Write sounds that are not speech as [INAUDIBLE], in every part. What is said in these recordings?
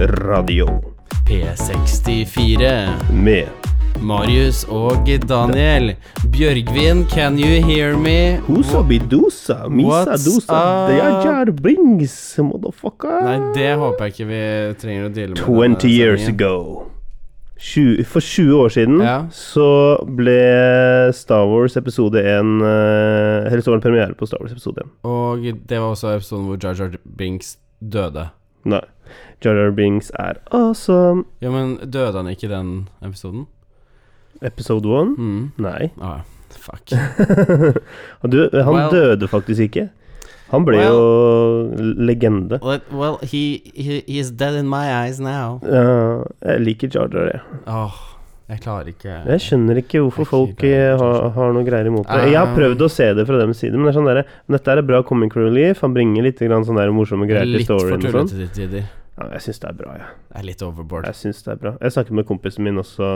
Radio P64. med Marius og Daniel. Bjørgvin, can you hear me? Husa bidusa, misa dusa, deajar brings, motherfucker. Nei, det håper jeg ikke vi trenger å deale med. 20 years sendingen. ago. For 20 år siden Ja. så ble Star Wars episode 1 eh, Eller så var det premiere på Star Wars episode 1. Og det var også episoden hvor Jar Jar Binks døde. Nei. Jar Jar Binks er awesome. Ja, men døde han ikke i den episoden? Episode 1? Mm. Nei. Ah, fuck. [LAUGHS] Han, han Well- døde faktisk ikke. Han ble jo legende. Well, well he, he, he is dead in my eyes now. Ja, jeg liker Jar Jar, jeg. Åh, jeg klarer ikke Jeg skjønner ikke hvorfor folk eh, har, har noe greier imot det. Jeg har Um, prøvd å se det fra deres side, men det er sånn der, dette er bra comic relief. Han bringer litt grann sånne der morsomme greier til Litt for storyen. og sånn. tullete til tider. Ja, jeg syns det er bra, jeg. Det er litt overboard. Jeg synes det er bra. Jeg snakket med kompisen min også,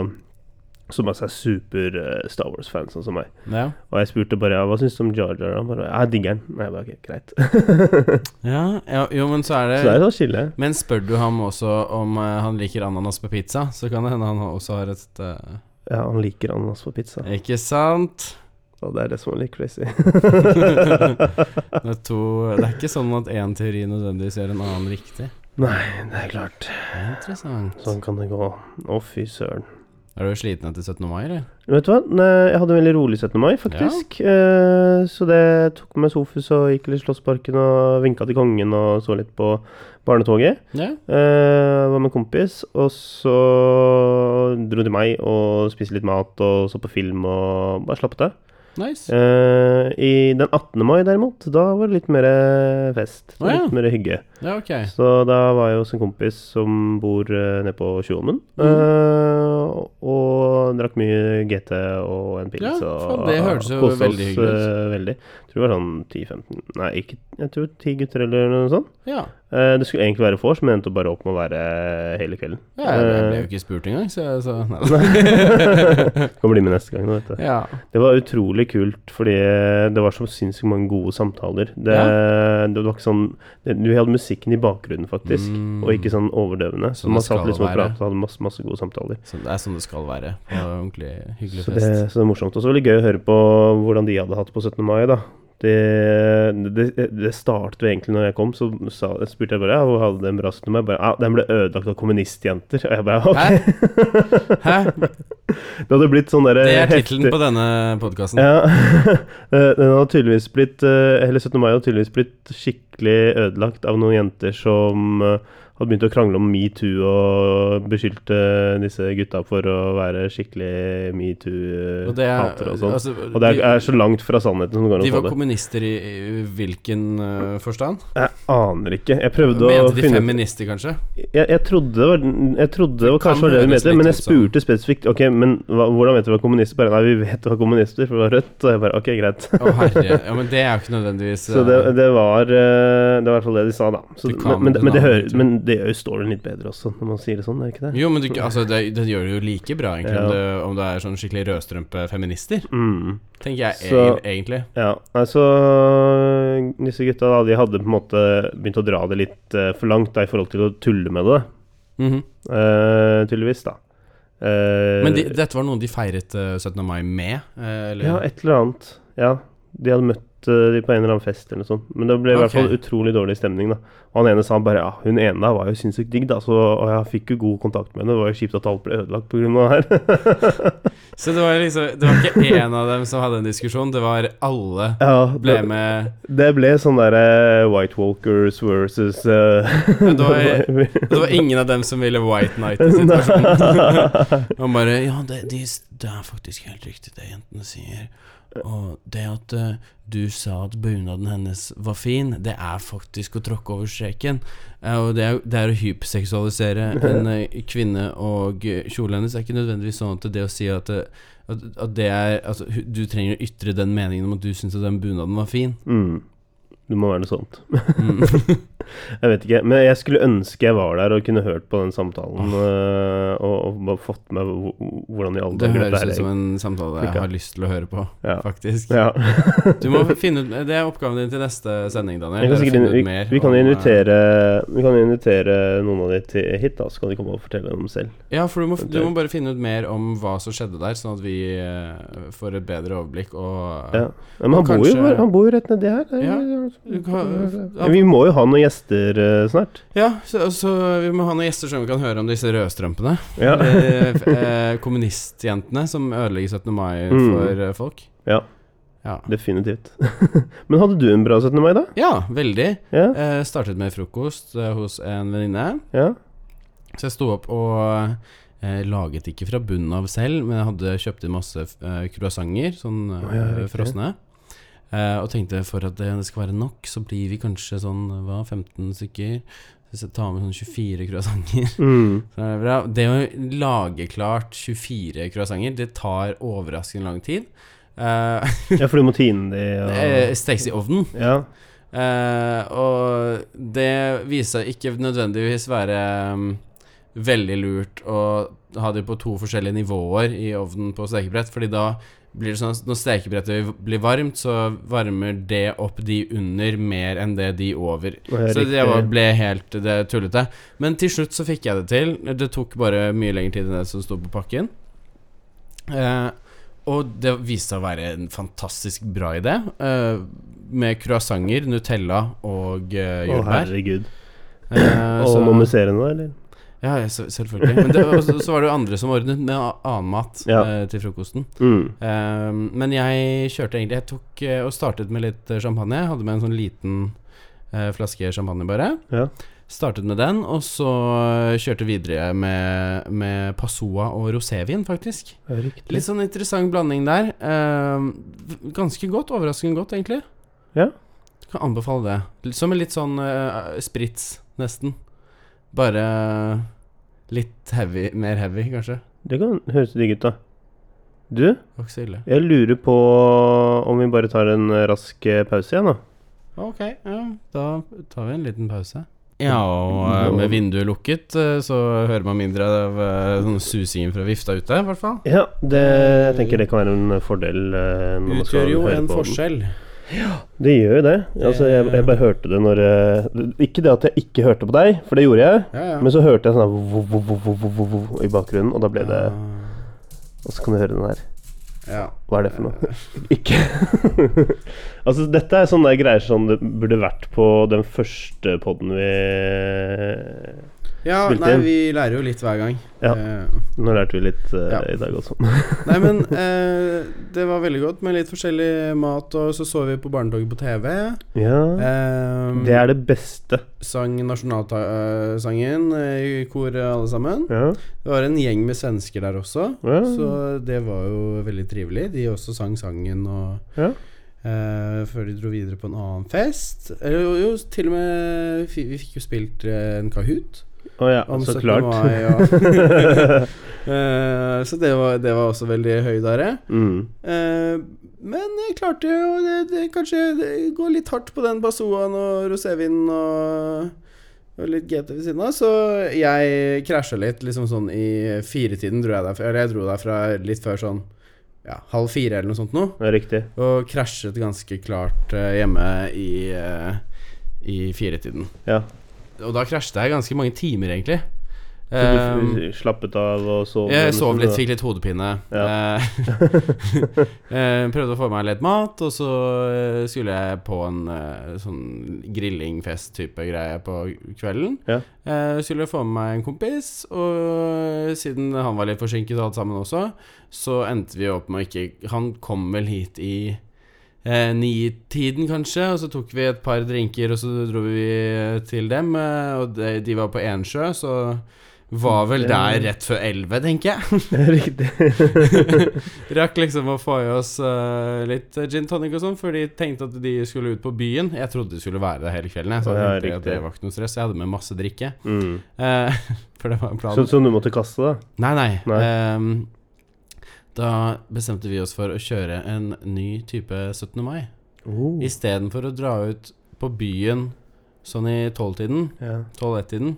som altså er super uh, Star Wars-fan, sånn som meg. Ja. Og jeg spurte bare hva syns du om Jar Jar. Han bare ja, jeg digger den. Jeg bare ok, greit. [LAUGHS] ja, ja, jo, men så er det Så det er skille. Men spør du ham også om uh, han liker ananas på pizza, så kan det hende han også har et uh... Ja, han liker ananas på pizza. Ikke sant? Og det er det som er litt crazy. [LAUGHS] Det er, to, det er ikke sånn at én teori nødvendigvis gjør en annen riktig. Nei, det er klart. Interessant. Sånn kan det gå. Å, fy søren. Er du sliten etter 17. mai, eller? Vet du hva? Nei, Jeg hadde en veldig rolig 17. mai, faktisk. Eh, så det tok med Sofus og gikk litt i Slottsparken og vinka til kongen og så litt på barnetoget. Ja. Eh, var med en kompis, og så dro til meg og spiste litt mat og så på film og bare slappet av. Nice. Uh, I den 18. mai derimot, da var det litt mer fest. Å, ja. Litt mer hygge. Ja, okay. Så da var jeg hos en kompis som bor uh, nede på Tjuvholmen. Mm. Uh, og drakk mye GT og en pils. Ja, og det hørtes jo veldig hyggelig ut. Uh, veldig. Jeg tror det var sånn 10-15 Nei, ikke, jeg tror 10 gutter eller noe sånt. Ja. Eh, det skulle egentlig være vors, men endte bare opp med å være hele kvelden. ja jeg, ble Eh, jo ikke spurt engang, så jeg sa nei. [LAUGHS] kan bli med neste gang, du. ja. Det var utrolig kult, fordi det var så sinnssykt mange gode samtaler. Det, det var ikke sånn det, Du hadde musikken i bakgrunnen, faktisk, Mm. og ikke sånn overdøvende. Så så man satt liksom og pratet og hadde masse, masse gode samtaler. Så det er sånn det skal være. På ordentlig hyggelig Så det, fest. så det er morsomt. Og så veldig gøy å høre på hvordan de hadde hatt på 17. mai, da. Det, det, det startet jo egentlig når jeg kom, så sa, spurte jeg bare ja, hadde det en bra 17. mai. Bare, ja, den ble ødelagt av kommunistjenter. Og jeg bare ok. Hæ? Hæ? [LAUGHS] Det hadde blitt sånn derre Det er tittelen på denne podkasten. Ja. [LAUGHS] Eh, Den hadde tydeligvis blitt Eller Hele 17. mai hadde tydeligvis blitt skikkelig ødelagt av noen jenter som eh, hadde begynt å krangle om metoo og beskyldte disse gutta for å være skikkelig Og er, metoo-hatere og sånn. altså, Og det er, de, er så langt fra sannheten som går de an å var få det. kommunister i, i hvilken uh, forstand? Jeg aner ikke. Jeg prøvde å Mente de feminister, kanskje? jeg, jeg trodde var, jeg trodde det var kanskje var det de mente, men jeg som- spurte spesifikt Ok, men hva, hvordan vet du hva kommunister Bare nei, vi vet det var kommunister, for det var rødt. Og jeg bare Ok, greit. Å herre. Ja, men det er jo ikke nødvendigvis [LAUGHS] Så det, det var eh, Det var i hvert fall det de sa, da. Så, men, men, det men, det hører, men det gjør jo storyen litt bedre også, når man sier det sånn, er det ikke det? Jo, men du, altså, det, det gjør det jo like bra, egentlig, om, det, om det er sånn skikkelig rødstrømpe-feminister. Mm. Tenker jeg Så- eg- egentlig. Ja, altså Disse gutta da, de hadde på en måte begynt å dra det litt eh, for langt da, i forhold til å tulle med det, mm -hmm. uh, tydeligvis, da. Uh, Men de, dette var noe de feiret uh, 17. mai med? Uh, eller? Ja, et eller annet. Ja, de hadde møtt de på en eller annen fest eller noe sånt. Men det ble i hvert fall utrolig dårlig stemning, da. Og han ene sa bare ja, hun ene der var jo sinnssykt digg, da, så og jeg fikk jo god kontakt med henne. Det var jo kjipt at alt ble ødelagt av det her. [LAUGHS] Så det var liksom Det var ikke én av dem som hadde en diskusjon, det var alle ja, ble med det ble sånn derre White Walkers versus uh, det var- [LAUGHS] Det var ingen av dem som ville White Night i [LAUGHS] situasjonen. Han bare Ja, det, de, det er faktisk helt riktig det jentene sier. Og det at uh, du sa at bunaden hennes var fin, det er faktisk å tråkke over streken. Uh, og det er, det er å hyperseksualisere [LAUGHS] en uh, kvinne, og kjolen hennes er ikke nødvendigvis sånn at det å si at, at, at det er Altså, du trenger å ytre den meningen om at du syns at den bunaden var fin. mm. Det må være noe sånt. Mm. [LAUGHS] [LAUGHS] Jeg vet ikke. Men jeg skulle ønske jeg var der og kunne hørt på den samtalen. øh, og, og fått med hvordan i alle Det høres ut som en samtale jeg har lyst til å høre på, Ja. faktisk. Ja. [LAUGHS] Du må finne ut Det er oppgaven din til neste sending, Daniel. Er sikkert, vi, vi kan om, eh, invitere Vi kan invitere noen av de til hit, da, så kan de komme og fortelle dem selv. Ja, for du må, du må bare finne ut mer om hva som skjedde der, sånn at vi eh, får et bedre overblikk og Ja. Men han, Og bor jo, han bor jo rett nedi her. Det er- Ja. Ja, Vi må jo ha noen gjester uh, snart. Ja, så, så vi må ha noen gjester som vi kan høre om disse rødstrømpene. Ja. [LAUGHS] Eh, kommunistjentene som ødelegger 17. mai Mm. for eh, folk. Ja. Ja. Definitivt. [LAUGHS] Men hadde du en bra 17. mai, da? ja, veldig. Ja? Eh, startet med frokost eh, hos en venninne. ja. Så jeg sto opp og eh, laget ikke fra bunnen av selv, men jeg hadde kjøpt inn masse eh, croissanter, sånn oh, ja, frosne. Eh, og tenkte for at det skal være nok, så blir vi kanskje sånn hva, 15 stykker. Hvis jeg tar med sånn 24 croissanter [LAUGHS] Mm. så er det bra. Det å lage klart 24 croissanter, det tar overraskende lang tid. Eh, [LAUGHS] ja, for du må tine de og eh, Stekes i ovnen. Ja. Eh, og det viser ikke nødvendigvis være um, veldig lurt å ha de på to forskjellige nivåer i ovnen på stekebrett, fordi da blir det sånn at når stekebrettet blir varmt, så varmer det opp de under mer enn det de over. Det Så det var, ble helt det tullete. Men til slutt så fikk jeg det til. Det tok bare mye lengre tid enn det som sto på pakken. Eh, og det viste seg å være en fantastisk bra idé. Eh, med croissanter, Nutella og eh, Å, herregud. Eh, Og så- noe musserende, eller? Ja, ja, selvfølgelig. Men det, og så, var det jo andre som ordnet med annen mat Ja. eh, til frokosten. Mm. Um, men jeg kjørte egentlig Jeg tok eh, og startet med litt eh, champagne. Jeg hadde med en sånn liten eh, flaske champagne, bare. Ja. Startet med den, og så eh, kjørte videre med, med Passoa og rosévin, faktisk. Riktig. Litt sånn interessant blanding der. Eh, ganske godt. Overraskende godt, egentlig. Ja. Kan anbefale det. Som en litt sånn uh, sprits, nesten. Bare litt heavy, mer heavy, kanskje. Det kan høres digg ut, da. Du, jeg lurer på om vi bare tar en rask eh, pause igjen, da. Ok, ja, da tar vi en liten pause. Ja, og eh, med vinduet lukket eh, så hører man mindre av sånn susingen fra vifta ute, i hvert fall. Ja, det, jeg tenker det kan være en fordel. Når Utgjør man skal jo høre en på den. Forskjell. Det gjør jo det. Altså, jeg, jeg bare hørte det når eh, Ikke det at jeg ikke hørte på deg, for det gjorde jeg. Ja, ja. Men så hørte jeg sånn i bakgrunnen, og da ble det Og så kan du høre den her. ja. Hva er det for noe? [LAUGHS] Ikke [LAUGHS] Altså, dette er sånne greier som det burde vært på den første poden vi Ja, nei, inn. vi lærer jo litt hver gang. Ja. Eh, Nå lærte vi litt uh, Ja. i dag også. [LAUGHS] nei, men uh, [LAUGHS] det var veldig godt med litt forskjellig mat, og så så vi på Barnetoget på TV. ja. Um, Det er det beste. Sang nasjonalsangen i koret, alle sammen. Ja. Det var en gjeng med svensker der også, så det var jo veldig trivelig. De også sang sangen og Ja. eh, Før de dro videre på en annen fest. Eller jo, jo til og med Vi fikk jo spilt uh, en Kahoot. Å ja, Om så 17. klart. mai, ja. uh, [LAUGHS] [LAUGHS] så det var, det var også veldig høydere. mm. Uh, men jeg klarte jo det, det, Kanskje det går litt hardt på den Basoaen og rosévinen og, og litt GT ved siden av. Så jeg krasja litt liksom sånn i firetiden, dro jeg derfra. Eller jeg dro derfra litt før sånn ja, halv fire eller noe sånt noe. Riktig. Og krasjet ganske klart eh, hjemme i, i firetiden. Ja. Og da krasjet jeg ganske mange timer, egentlig. Så du f- slappet av og sov? jeg sov litt, fikk litt hodepine. Ja. Eh, [LAUGHS] [LAUGHS] eh, prøvde å få meg litt mat, og så eh, skulle jeg på en sånn grillingfest-type greie på kvelden. Ja. Skulle få med meg en kompis, og siden han var litt forsinket og alt sammen også, så endte vi opp med å ikke Han kom vel hit i eh, nitiden, kanskje, og så tok vi et par drinker, og så dro vi til dem, eh, og de, de var på Ensjø, så var vel der rett før elleve, tenker jeg. [LAUGHS] Det riktig. [LAUGHS] Rakk liksom å få i oss uh, litt gin tonic og sånn, for de tenkte at de skulle ut på byen. Jeg trodde de skulle være der hele kvelden, jeg, så Ja, jeg at det var ikke noe stress. Jeg hadde med masse drikke. mm. Uh, [LAUGHS] for det var Så, så du måtte kaste, da? Nei, nei. Nei. ehm, da bestemte vi oss for å kjøre en ny type 17. mai. Oh. Istedenfor å dra ut på byen sånn i tolvtiden, Ja. tolv-ett-tiden,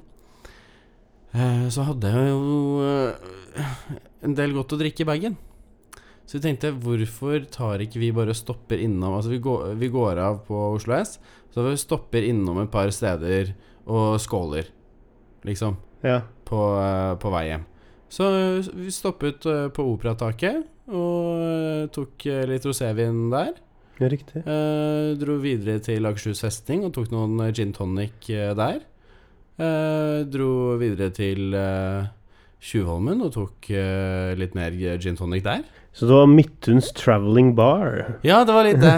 eh, så hadde jeg jo eh, en del godt å drikke i bagen. Så vi tenkte hvorfor tar ikke vi bare stopper innom Altså vi går, vi går av på Oslo S, så vi stopper innom et par steder og skåler, liksom, ja. på, eh, på vei hjem. Så eh, vi stoppet eh, på Operataket og eh, tok litt rosévin der. Ja, riktig. Dro videre til Akershus festning og tok noen gin tonic der. Dro videre til Tjuvholmen og tok litt mer gin tonic der. Så det var Midtuns Traveling Bar. Ja, det var litt det.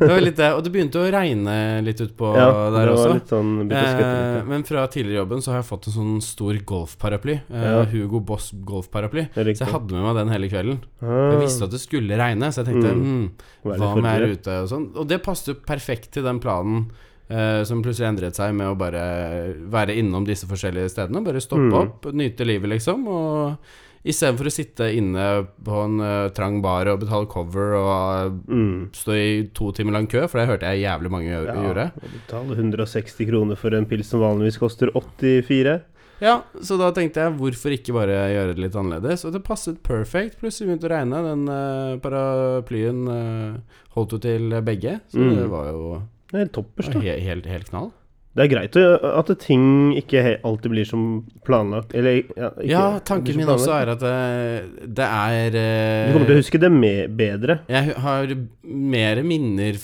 det, var litt det. [LAUGHS] Og det begynte å regne litt utpå Ja, der også. litt sånn Eh, men fra tidligere jobben så har jeg fått en sånn stor golfparaply. Eh, Ja. Hugo Boss golfparaply. Så jeg hadde med meg den hele kvelden. Ah, Jeg visste at det skulle regne, så jeg tenkte Mm. mm, hva om jeg er ute og sånn. Og det passet perfekt til den planen eh, som plutselig endret seg med å bare være innom disse forskjellige stedene. Bare stoppe Mm. opp, nyte livet, liksom. Og istedenfor å sitte inne på en uh, trang bar og betale cover og Mm. stå i to timer lang kø, for det hørte jeg jævlig mange gjøre. gjorde. og betale 160 kroner for en pils som vanligvis koster 84. Ja, så da tenkte jeg hvorfor ikke bare gjøre det litt annerledes? Og det passet perfekt. Plutselig begynte å regne. Den uh, paraplyen uh, holdt jo til begge, så Mm. det var jo helt toppers, da. helt, helt, helt knall. Det er greit at ting ikke alltid blir som planlagt. Eller ja, ikke, Ja, tanken min også er at det, det er eh, Du kommer til å huske det med bedre. Jeg har mer minner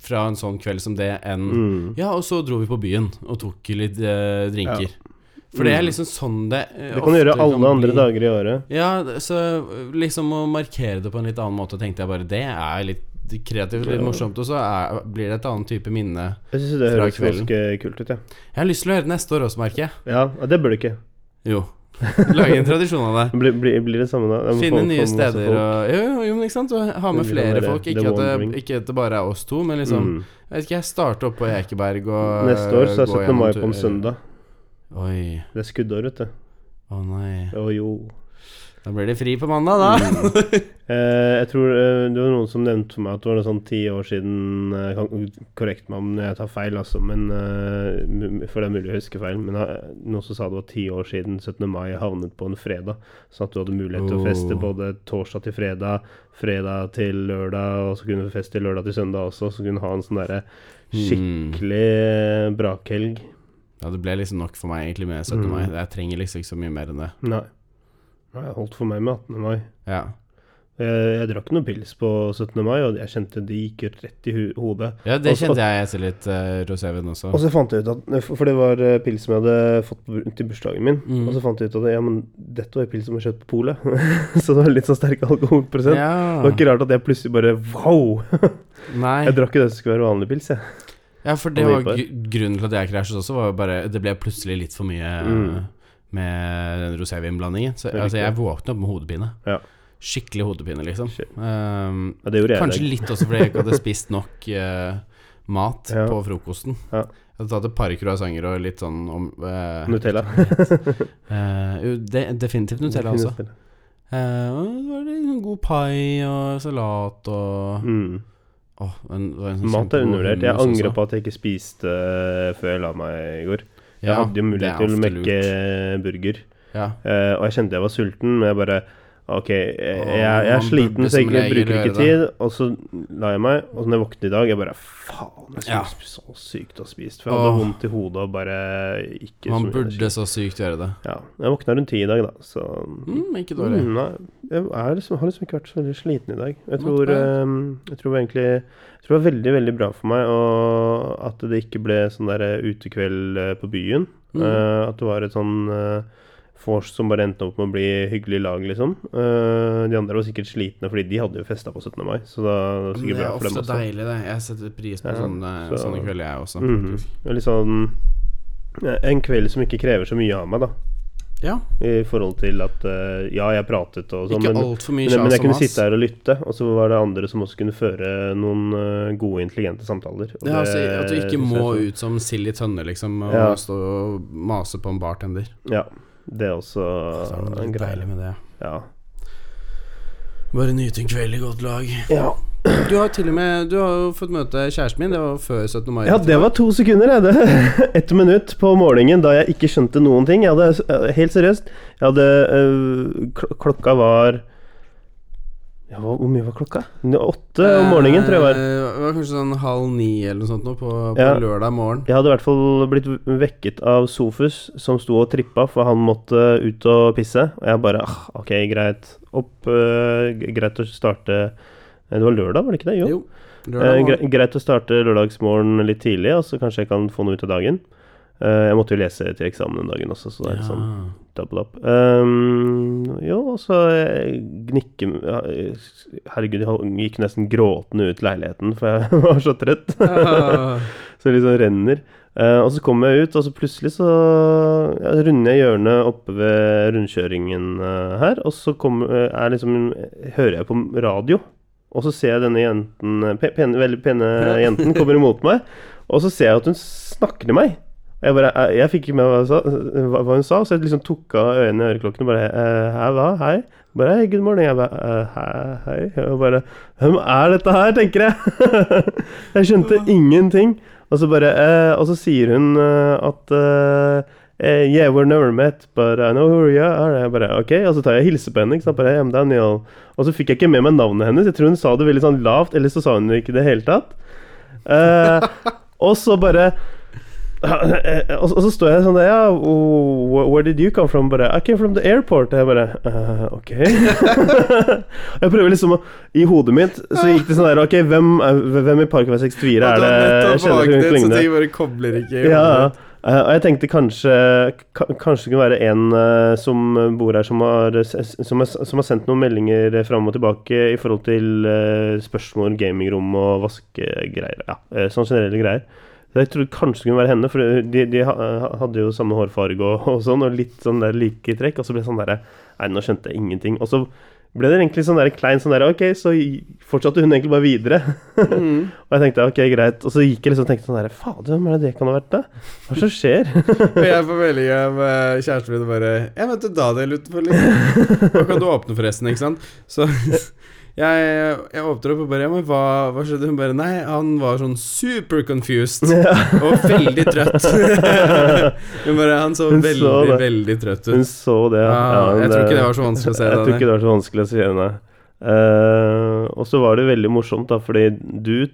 fra en sånn kveld som det enn Mm. Ja, og så dro vi på byen og tok litt eh, drinker. For det er liksom sånn det eh, Det kan du gjøre alle alle andre dager i året. Ja, så liksom å markere det på en litt annen måte, tenkte jeg bare Det er litt kreativt, litt morsomt, og så er, blir det et annet type minne. Jeg syns det høres ganske kult ut, ja. Jeg har lyst til å høre det neste år også, merker jeg. Ja, det bør du ikke. Jo. Lage en tradisjon av det. [LAUGHS] Blir, blir, blir det samme da? Må Finne få- nye steder og Jo, jo, men ikke sant? Og ha med flere folk. Ikke at, det, ikke at det bare er oss to, men liksom Mm. Jeg vet ikke, jeg starter opp på Ekeberg og Neste år så er gå 17. gjennom mai på en søndag. Oi. Det er skuddår, vet du. Å nei. Å jo. Da blir det fri på mandag, da. [LAUGHS] Eh, jeg tror eh, det var noen som nevnte for meg at det var noe sånn ti år siden eh, kan Korrekt meg om jeg tar feil, altså, men for det er mulig å huske feil. Men noen som sa det var ti år siden 17. mai havnet på en fredag. Sånn at du hadde mulighet til å feste Oh. både torsdag til fredag, fredag til lørdag, og så kunne du feste lørdag til søndag også. Så kunne du ha en sånn derre skikkelig eh, brakhelg. Ja, det ble liksom nok for meg egentlig med 17. Mm. mai. Jeg trenger liksom ikke så mye mer enn det. Nei. Jeg holdt for meg med 18. mai. Ja. Jeg, jeg drakk noe pils på 17. mai, og jeg kjente det gikk rett i hodet. ja, det Også- kjente jeg etter litt uh, rosévin også. Og så fant jeg ut at For det var eh, pils som jeg hadde fått på, til bursdagen min. Mm. Og så fant jeg ut at ja, men dette var pils som var kjøpt på polet. [LAUGHS] så det var litt sånn sterk alkoholprosent. Det var ikke rart at jeg plutselig bare Wow! [LAUGHS] Nei. Jeg drakk jo det som skulle være vanlig pils, jeg. Ja, for det var grunnen til at jeg krasjet også, var jo bare Det ble plutselig litt for mye Mm. Med den rosévinblandingen. Så altså, jeg våknet opp med hodepine. Ja. Skikkelig hodepine, liksom. Um, Ja, kanskje litt også fordi jeg ikke hadde spist nok uh, [LAUGHS] mat Ja. på frokosten. Ja. Jeg hadde tatt et par croissanter og litt sånn om uh, Nutella. [LAUGHS] uh, [LAUGHS] de, definitivt Nutella også. Eh, det var litt sånn god pai og salat og Mm. oh, en, en sånn Mat er undervurdert. Jeg angrer på at jeg ikke spiste eh, før jeg la meg i går. Jeg hadde jo mulighet til å mekke lurt. burger. Ja. Uh, og jeg kjente jeg var sulten, men jeg bare Ok, jeg, jeg, er sliten, så jeg bruker ikke tid. Og så la jeg meg, og når jeg våknet i dag, jeg bare Faen, jeg Ja. skulle så sykt ha spist. For jeg hadde Åh. vondt i hodet og bare ikke Man så burde energi. så sykt gjøre det. Ja. Jeg våkna rundt ti i dag, da, så Mm, ikke dårlig. Mm, nei, jeg liksom, har liksom ikke vært så veldig sliten i dag. Jeg tror, bad. eh, jeg tror egentlig Jeg tror det var veldig, veldig bra for meg og at det ikke ble sånn der utekveld eh, på byen. Mm. Eh, at det var et sånn uh, vors som bare endte opp med å bli hyggelig lag, liksom. Uh, de andre var sikkert slitne, fordi de hadde jo festa på 17. mai. Så da var det Men sikkert det bra er for dem ofte også. deilig, det. Jeg setter pris på Ja, sånne, så- sånne kvelder, jeg også. Mm. Det er Litt sånn En kveld som ikke krever så mye av meg, da. Ja. I forhold til at uh, Ja, jeg pratet og sånn, men Men, men jeg kunne sitte her og lytte, og så var det andre som også kunne føre noen uh, gode, intelligente samtaler. Ja, altså, at du ikke må ut som sild i tønne, liksom, og Ja. stå og mase på en bartender. Ja, det er også Så er det en greie. deilig med det. Ja. Bare nyte en kveld i godt lag. ja. Du har til og med Du har jo fått møte kjæresten min. Det var før 17. mai. Ja, det var to sekunder. Det. [LAUGHS] Ett minutt på morgenen da jeg ikke skjønte noen ting. Jeg hadde, eh, helt seriøst Jeg hadde øh, Klokka var ja, Hvor mye var klokka? Åtte om morgenen, tror jeg var. Eh, Det var kanskje sånn halv ni eller noe sånt nå på, på Ja. lørdag morgen. Jeg hadde i hvert fall blitt vekket av Sofus, som sto og trippa, for han måtte ut og pisse. Og jeg bare ah, Ok, greit. Opp. Uh, greit å starte eh, Det var lørdag, var det ikke det? Jo. Jo. Gre greit å starte lørdagsmorgen litt tidlig, og så kanskje jeg kan få noe ut av dagen. Eh, jeg måtte jo lese til eksamen den dagen også, så det er litt sånn double up. Um, jo, og så eh, gnikke Herregud, jeg gikk nesten gråtende ut leiligheten, for jeg [LAUGHS] var så trøtt. Ah. [LAUGHS] så det liksom renner. Uh, og så kommer jeg ut, og så plutselig så ja, runder jeg hjørnet oppe ved rundkjøringen uh, her, og så kommer, er liksom, hører jeg på radio. Og så ser jeg denne jenten, pe pene, veldig pene jenten kommer imot meg, [LAUGHS] og så ser jeg at hun snakker til meg. Jeg, bare, jeg, jeg fikk ikke med hva hun, sa, hva, hva hun sa, så jeg liksom tok av øynene i øreklokkene og bare Hei, hva? Hei? Bare hei, good morning. Jeg bare hei, hei? Og bare Hvem er dette her, tenker jeg. [LAUGHS] jeg skjønte ingenting. Og så bare eh, Og så sier hun eh, at eh, eh, Yeah, we're never met, but I know who you are. Jeg bare, ok, Og så tar jeg og hilser på henne. Ikke sant? Bare, I'm Daniel. Og så fikk jeg ikke med meg navnet hennes. Jeg tror hun sa det veldig sånn lavt, eller så sa hun det ikke i det hele tatt. Eh, [LAUGHS] og så bare og, så- og så står jeg sånn Ja, where did you come from? Bare, I came from the airport. Og jeg bare uh, Ok. [LAUGHS] jeg prøver liksom å I hodet mitt så gikk det sånn der Ok, hvem, er, hvem i Parkvei 64 er det jeg kjenner som så ligner? ting bare kobler ikke. Ja, eh, og jeg tenkte kanskje Kanskje det kunne være en uh, som bor her, som har, som, har, som har sendt noen meldinger fram og tilbake i forhold til spørsmål, gamingrom og vaskegreier. Ja, sånne generelle greier. Jeg trodde kanskje det kunne være henne, for de, de hadde jo samme hårfarge og, og sånn, og litt sånn der like trekk. Og så ble det sånn derre Nei, nå skjønte jeg ingenting. Og så ble det egentlig sånn der klein sånn der Ok, så fortsatte hun egentlig bare videre. Mm. [LAUGHS] Og jeg tenkte ok, greit. Og så gikk jeg liksom og tenkte sånn der Fader, hvem er det det kan ha vært, da? Hva er det som skjer? Og jeg får melding av eh, kjæresten min og bare 'Jeg møtte Daniel utenfor litt.' [LAUGHS] Nå kan du åpne, forresten, ikke sant? Så jeg, jeg åpner opp og bare 'Ja, men hva, hva skjedde?' Hun bare 'Nei, han var sånn super confused og veldig trøtt'. [LAUGHS] Hun bare 'Han så Hun veldig, så veldig trøtt ut. Hun så det, ja. Ja, jeg tror ikke det var så vanskelig å se Jeg det, tror ikke det var så vanskelig å se det. Uh, og så var det veldig morsomt, da, fordi du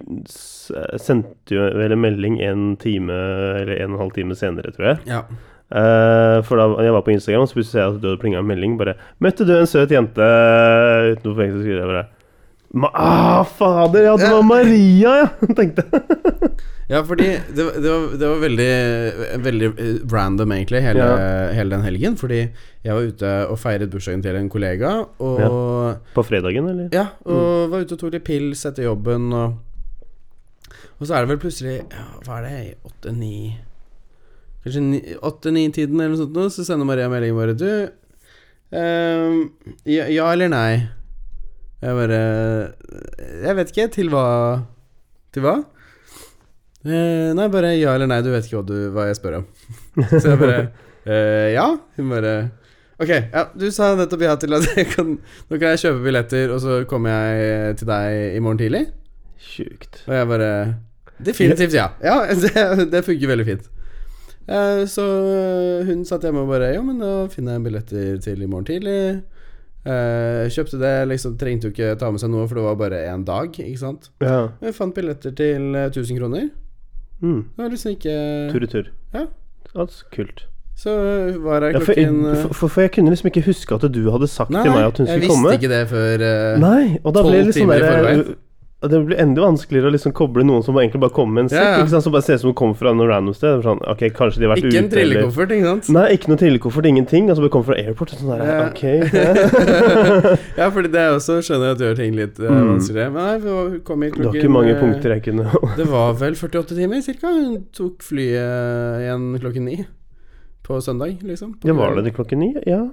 sendte jo vel en melding en time eller en og en halv time senere, tror jeg. Ja. Eh, for da jeg var på Instagram, så plutselig ser jeg at du hadde plinga en melding. Bare 'Møtte du en søt jente utenfor fengselet?' Skriver jeg bare Ma ah, fader! Ja, det var Maria, ja! [LAUGHS] tenkte jeg. [LAUGHS] Ja, fordi det, det, var, det var veldig Veldig eh, random, egentlig, hele, Ja. hele den helgen. Fordi jeg var ute og feiret bursdagen til en kollega, og På fredagen, eller? Ja, og var ute og tok litt pils etter jobben, og Og så er det vel plutselig ja, Hva er det? Åtte-ni Kanskje ni- åtte-ni-tiden eller noe sånt, nå, så sender Maria melding bare Du, uh, ja, ja eller nei? Jeg bare Jeg vet ikke. Til hva? Til hva? Uh, nei, bare ja eller nei. Du vet ikke hva, du, hva jeg spør om. Så jeg bare uh, [LAUGHS] Ja. Hun bare Ok, ja, du sa nettopp ja til at jeg kan, nå kan jeg kjøpe billetter, og så kommer jeg til deg i morgen tidlig. Sjukt. Og jeg bare Definitivt ja. Ja, [LAUGHS] det, det funker veldig fint. Eh, så hun satt hjemme og bare Ja, men da finner jeg billetter til i morgen tidlig. Eh, kjøpte det, liksom trengte jo ikke ta med seg noe, for det var bare én dag, ikke sant. Ja. Jeg fant billetter til eh, 1000 kroner. Mm. Det var liksom ikke Tur i tur. Ja. Altså, kult. Så var jeg klokken ja, for, for, for jeg kunne liksom ikke huske at du hadde sagt Nei, til meg at hun skulle komme. Nei, jeg visste ikke det før tolv Nei, og da blir det 12 sånn timer i forveien. Det blir enda vanskeligere å liksom koble noen som egentlig bare kommer med en sekk. Ja, ja. Ikke sant, Som bare ser ut som hun kommer fra noe random sted. Sånn, ok, kanskje de har vært Ikke en ute eller trillekoffert, ikke sant? Nei, ikke noe trillekoffert, ingenting. Altså bare kommer fra airport. Sånn der, Ja. ok [LAUGHS] ja. ja, fordi det også skjønner jeg at gjør ting litt uh, Mm. vanskeligere. Men nei, hun kom hit Det var klokken ikke mange eh, punkter jeg kunne [LAUGHS] Det var vel 48 timer cirka. Hun tok flyet igjen klokken ni på søndag, liksom. På Ja, var det kvelden. det klokken ni? Ja.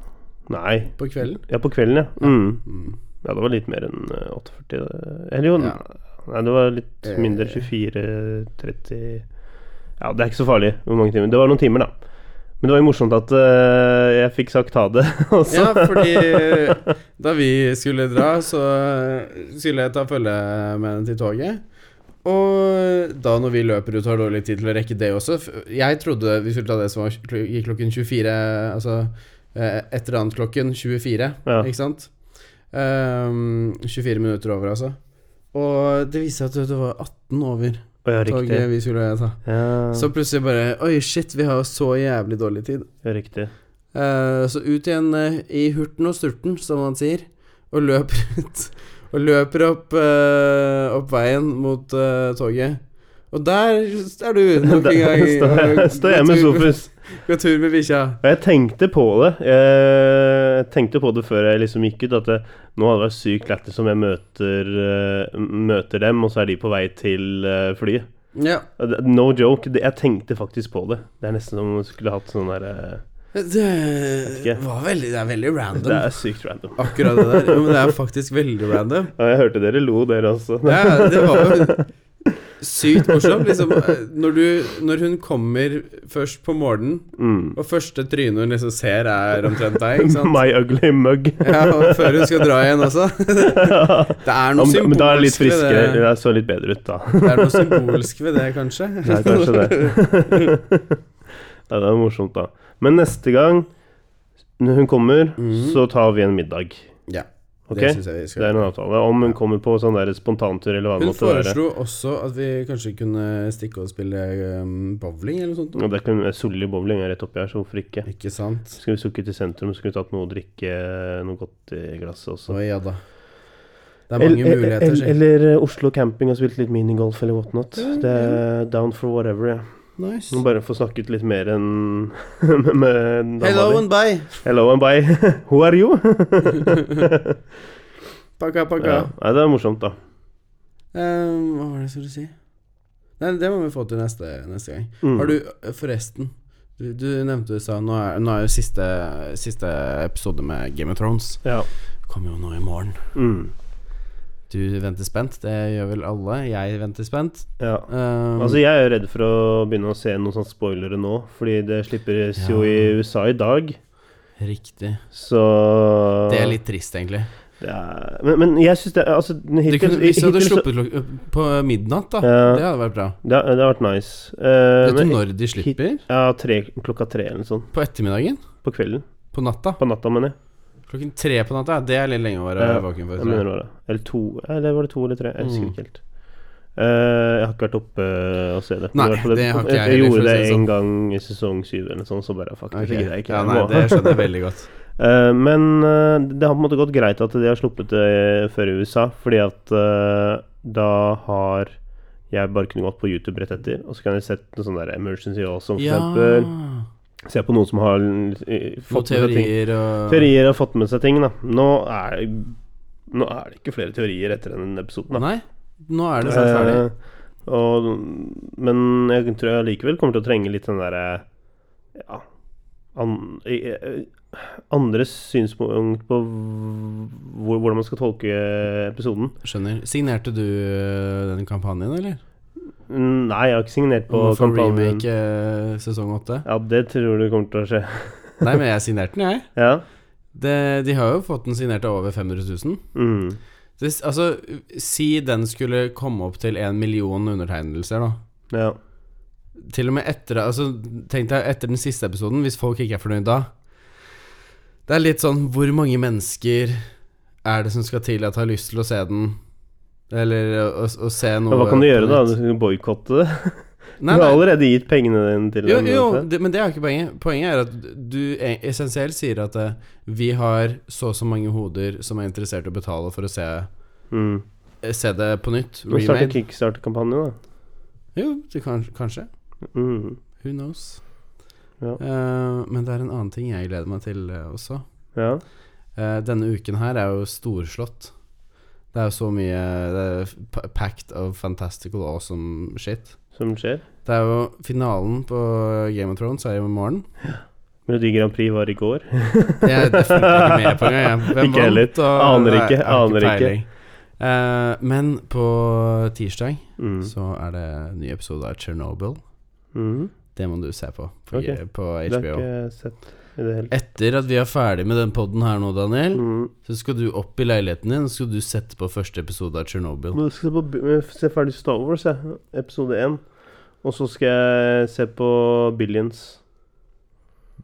Nei. På kvelden. Ja, på kvelden, ja. Mm. Mm. Ja, det var litt mer enn eh, 48. Eller jo, Ja. nei, det var litt Eh. mindre. 24, 30 Ja, det er ikke så farlig hvor mange timer. Det var noen timer, da. Men det var jo morsomt at uh, jeg fikk sagt ha det [LAUGHS] også. Ja, fordi da vi skulle dra, så skulle jeg ta følge med henne til toget. Og da når vi løper ut, har dårlig tid til å rekke det også. Jeg trodde vi skulle ta det som var gikk klokken 24, altså eh, et eller annet klokken 24, Ja. ikke sant? Ehm, 24 minutter over, altså. Og det viste seg at det var 18 over ja, toget vi skulle ta. Ja, Så plutselig bare Oi, shit, vi har jo så jævlig dårlig tid. riktig. Uh, så ut igjen uh, i hurten og sturten, som man sier, og løper [LAUGHS] ut. Og løper opp, uh, opp veien mot toget. Og der er du [LAUGHS] nok en gang. står, står jeg med Sofus. Gå tur med bikkja. Og jeg tenkte på det. Jeg tenkte på det før jeg liksom gikk ut, at det, nå hadde det vært sykt lættis om jeg møter, eh, møter dem, og så er de på vei til eh, flyet. Ja. No joke. Jeg tenkte faktisk på det. Det er nesten som om du skulle hatt sånn derre Det var veldig Det er veldig random. Det er sykt random. Akkurat det der. Men det er faktisk veldig random. Ja, jeg hørte dere lo, dere også. Ja, det var jo [LAUGHS] sykt morsomt. Liksom, når, du, når hun kommer først på morgenen, Mm. og første trynet hun liksom ser, er omtrent deg? [LAUGHS] My ugly mug. [LAUGHS] Ja, og før hun skal dra igjen også. [LAUGHS] Det er noe symbolsk ved det. men da er det litt friskere. det. Jeg så litt bedre ut, da. Det er noe symbolsk ved det, kanskje. Det er kanskje det. ja, det er morsomt, da. Men neste gang hun kommer, mm. så tar vi en middag. Ja, Ok? det Det er en avtale. Om hun kommer på sånn der spontantur eller hva det Hun måtte være. foreslo også at vi kanskje kunne stikke og spille um, bowling eller noe sånt. Ja, det kan Solli bowling er rett oppi her, så hvorfor ikke? Ikke sant? Skal vi sukket til sentrum, skulle vi tatt noe å drikke, noe godt i glasset også. Å ja da. Det er mange eller, muligheter. Eller. Eller Oslo camping og spilt litt minigolf eller whatnot. Det er down for whatever, ja. Nice. Bare få snakket litt mer enn [LAUGHS] med, dama Hello di. and bye. Hello and bye. [LAUGHS] Who are you? [LAUGHS] Pakka, pakka. ja. Nei, det er morsomt, da. Um, hva var det jeg skulle si? Nei, det må vi få til neste, neste gang. Mm. Har du eh, forresten Du, du nevnte du sa nå er, nå er jo siste, siste episode med Game of Thrones. Ja. Kommer jo nå i morgen. Mm. Du venter spent. Det gjør vel alle. Jeg venter spent. ja. Um, Altså, jeg er jo redd for å begynne å se noen sånne spoilere nå, fordi det slippes jo i USA i dag, Riktig. så Det er litt trist, egentlig. er, men, men jeg syns det Altså, Du kunne, hvis du hadde hittil så- sluppet på midnatt, da. Ja. Det hadde vært bra. det, hadde det har vært nice. Uh, Vet du når de slipper? Ja, tre, klokka tre eller noe sånt. På ettermiddagen? På kvelden. På natta? På natta, mener jeg. Klokken tre på natta? Det er litt lenge å være våken for. Jeg mener det var det. Eller to Eller var det to eller tre? Jeg husker Mm. ikke helt. Eh, jeg har ikke vært oppe eh, og se det. Nei, fall det har ikke jeg jeg, gjorde det en sånn. gang i sesong syv eller noe sånt, så bare fuck, okay. det ikke. Ja, nei, det skjønner jeg veldig godt. [LAUGHS] Eh, men det har på en måte gått greit at de har sluppet det før i USA, fordi at da har jeg bare kunne gått på YouTube rett etter, og så kan jeg sett noe sånn der Emergency Awesome, for Ja. eksempel. Se på noen som har eh, fått teorier og Teorier har fått med seg ting, da. Nå er, nå er det ikke flere teorier etter den episoden, da. Nei, nå er det snart ferdig. Eh, og, men jeg tror jeg likevel kommer til å trenge litt den derre Ja an, eh, Andres synspunkt på hvordan man skal tolke episoden. Skjønner. Signerte du øh, den kampanjen, eller? Nei, jeg har ikke signert på kampanjen å få remake øh, sesong åtte? Ja, det tror du kommer til å skje. Nei, men jeg signerte den, jeg. [LAUGHS] Ja. Det, de har jo fått den signert av over 500 000. Mm. Det, altså, si den skulle komme opp til en million undertegnelser, da. ja. Til og med etter Altså, tenk deg etter den siste episoden, hvis folk ikke er fornøyd da. Det er litt sånn Hvor mange mennesker er det som skal til at har lyst til å se den? Eller å, å, se noe hva kan du gjøre, da? Du boikotte det? Du har allerede gitt pengene dine til Jo, jo det, men det er ikke poenget. Poenget er at du e- essensielt sier at eh, vi har så og så mange hoder som er interessert i å betale for å se, Mm. eh, se det på nytt. Nå starter Remade. kickstart-kampanje, da. Jo, det kan, kanskje. Mm. Who knows? Ja. Uh, men det er en annen ting jeg gleder meg til også. Ja. Denne uken her er jo storslått. Det er jo så mye Det er packed of fantastical awesome shit. Som skjer. Det er jo finalen på Game of Thrones er jo i morgen. Melodi Grand Prix var i går. Jeg er definitivt ikke med på engang. Hvem Ikke vant, og- Aner ikke, har aner ikke. Eh, men på tirsdag Mm. så er det en ny episode av Chernobyl. Mm. Det må du se på på, okay. på Det har ikke sett Etter at vi er ferdig med den podden her nå, Daniel, mm. så skal du opp i leiligheten din, og skal du sette på første episode av Chernobyl. Jeg skal se, på, se ferdig Star Wars, jeg. Episode 1. Og så skal jeg se på Billions.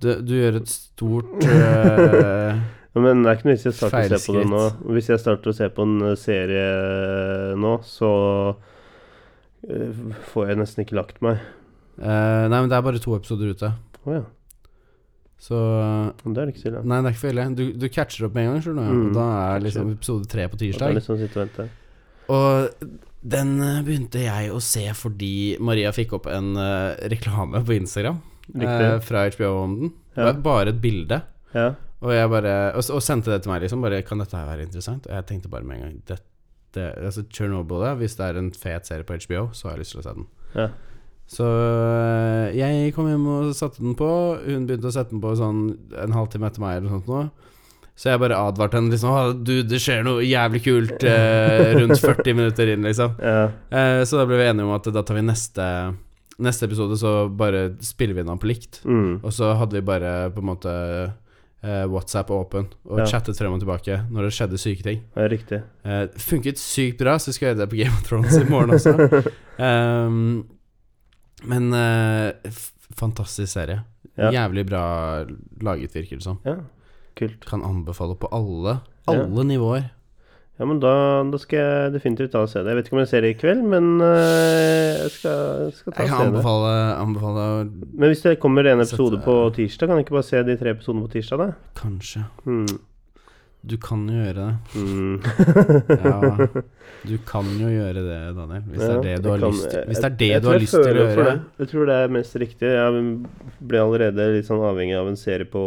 Du, du gjør et stort [LAUGHS] uh, Men det er ikke noe vits i å starte å se på det nå. Hvis jeg starter å se på en eh, serie nå, så uh, får jeg nesten ikke lagt meg. Uh, Nei, men det er bare to episoder ute. Oh, ja. Så Det er ikke så ille. Nei, det er ikke så ille. Du, du catcher opp med en gang, skjønner du. Mm, Og da er liksom episode tre på tirsdag. sånn og liksom Og den eh, begynte jeg å se fordi Maria fikk opp en uh, reklame på Instagram uh, fra HBO om den. Det Ja. var bare et bilde. Ja. Og jeg bare og, og sendte det til meg, liksom. Bare, kan dette her være interessant? Og jeg tenkte bare med en gang dette, Altså Chernobyl, hvis det er en fet serie på HBO, så har jeg lyst til å se den. Ja. Så øh, jeg kom hjem og satte den på. Hun begynte å sette den på sånn en halvtime etter meg eller sånt nå. Så jeg bare advarte henne liksom Du, det skjer noe jævlig kult eh, [LAUGHS] rundt 40 minutter inn, liksom. ja. Eh, så da ble vi enige om at da tar vi neste Neste episode, så bare spiller vi den på likt. Mm. Og så hadde vi bare på en måte eh, WhatsApp åpen og Ja. chattet frem og tilbake når det skjedde syke ting. ja, riktig. Eh, funket sykt bra, så skal jeg gjøre det på Game of Thrones i morgen også. [LAUGHS] Ehm, men eh, fantastisk serie. Ja. Jævlig bra laget, virker det som. Ja, kult. Kan anbefale på alle Ja. alle nivåer. Ja, men da, da skal jeg definitivt ta og se det. Jeg vet ikke om jeg ser det i kveld, men øh, jeg skal, jeg skal ta Jeg og se det. anbefale, anbefale Men hvis det kommer en episode Sette- på tirsdag, kan jeg ikke bare se de tre episodene på tirsdag, da? Kanskje. Hmm. Du kan jo gjøre det. Mm. Ja, [LAUGHS] du kan jo gjøre det, Daniel. Hvis det er det du har kan- lyst til Hvis det er det jeg du har lyst til å gjøre. det. Jeg tror det er mest riktig. Jeg ble allerede litt sånn avhengig av en serie på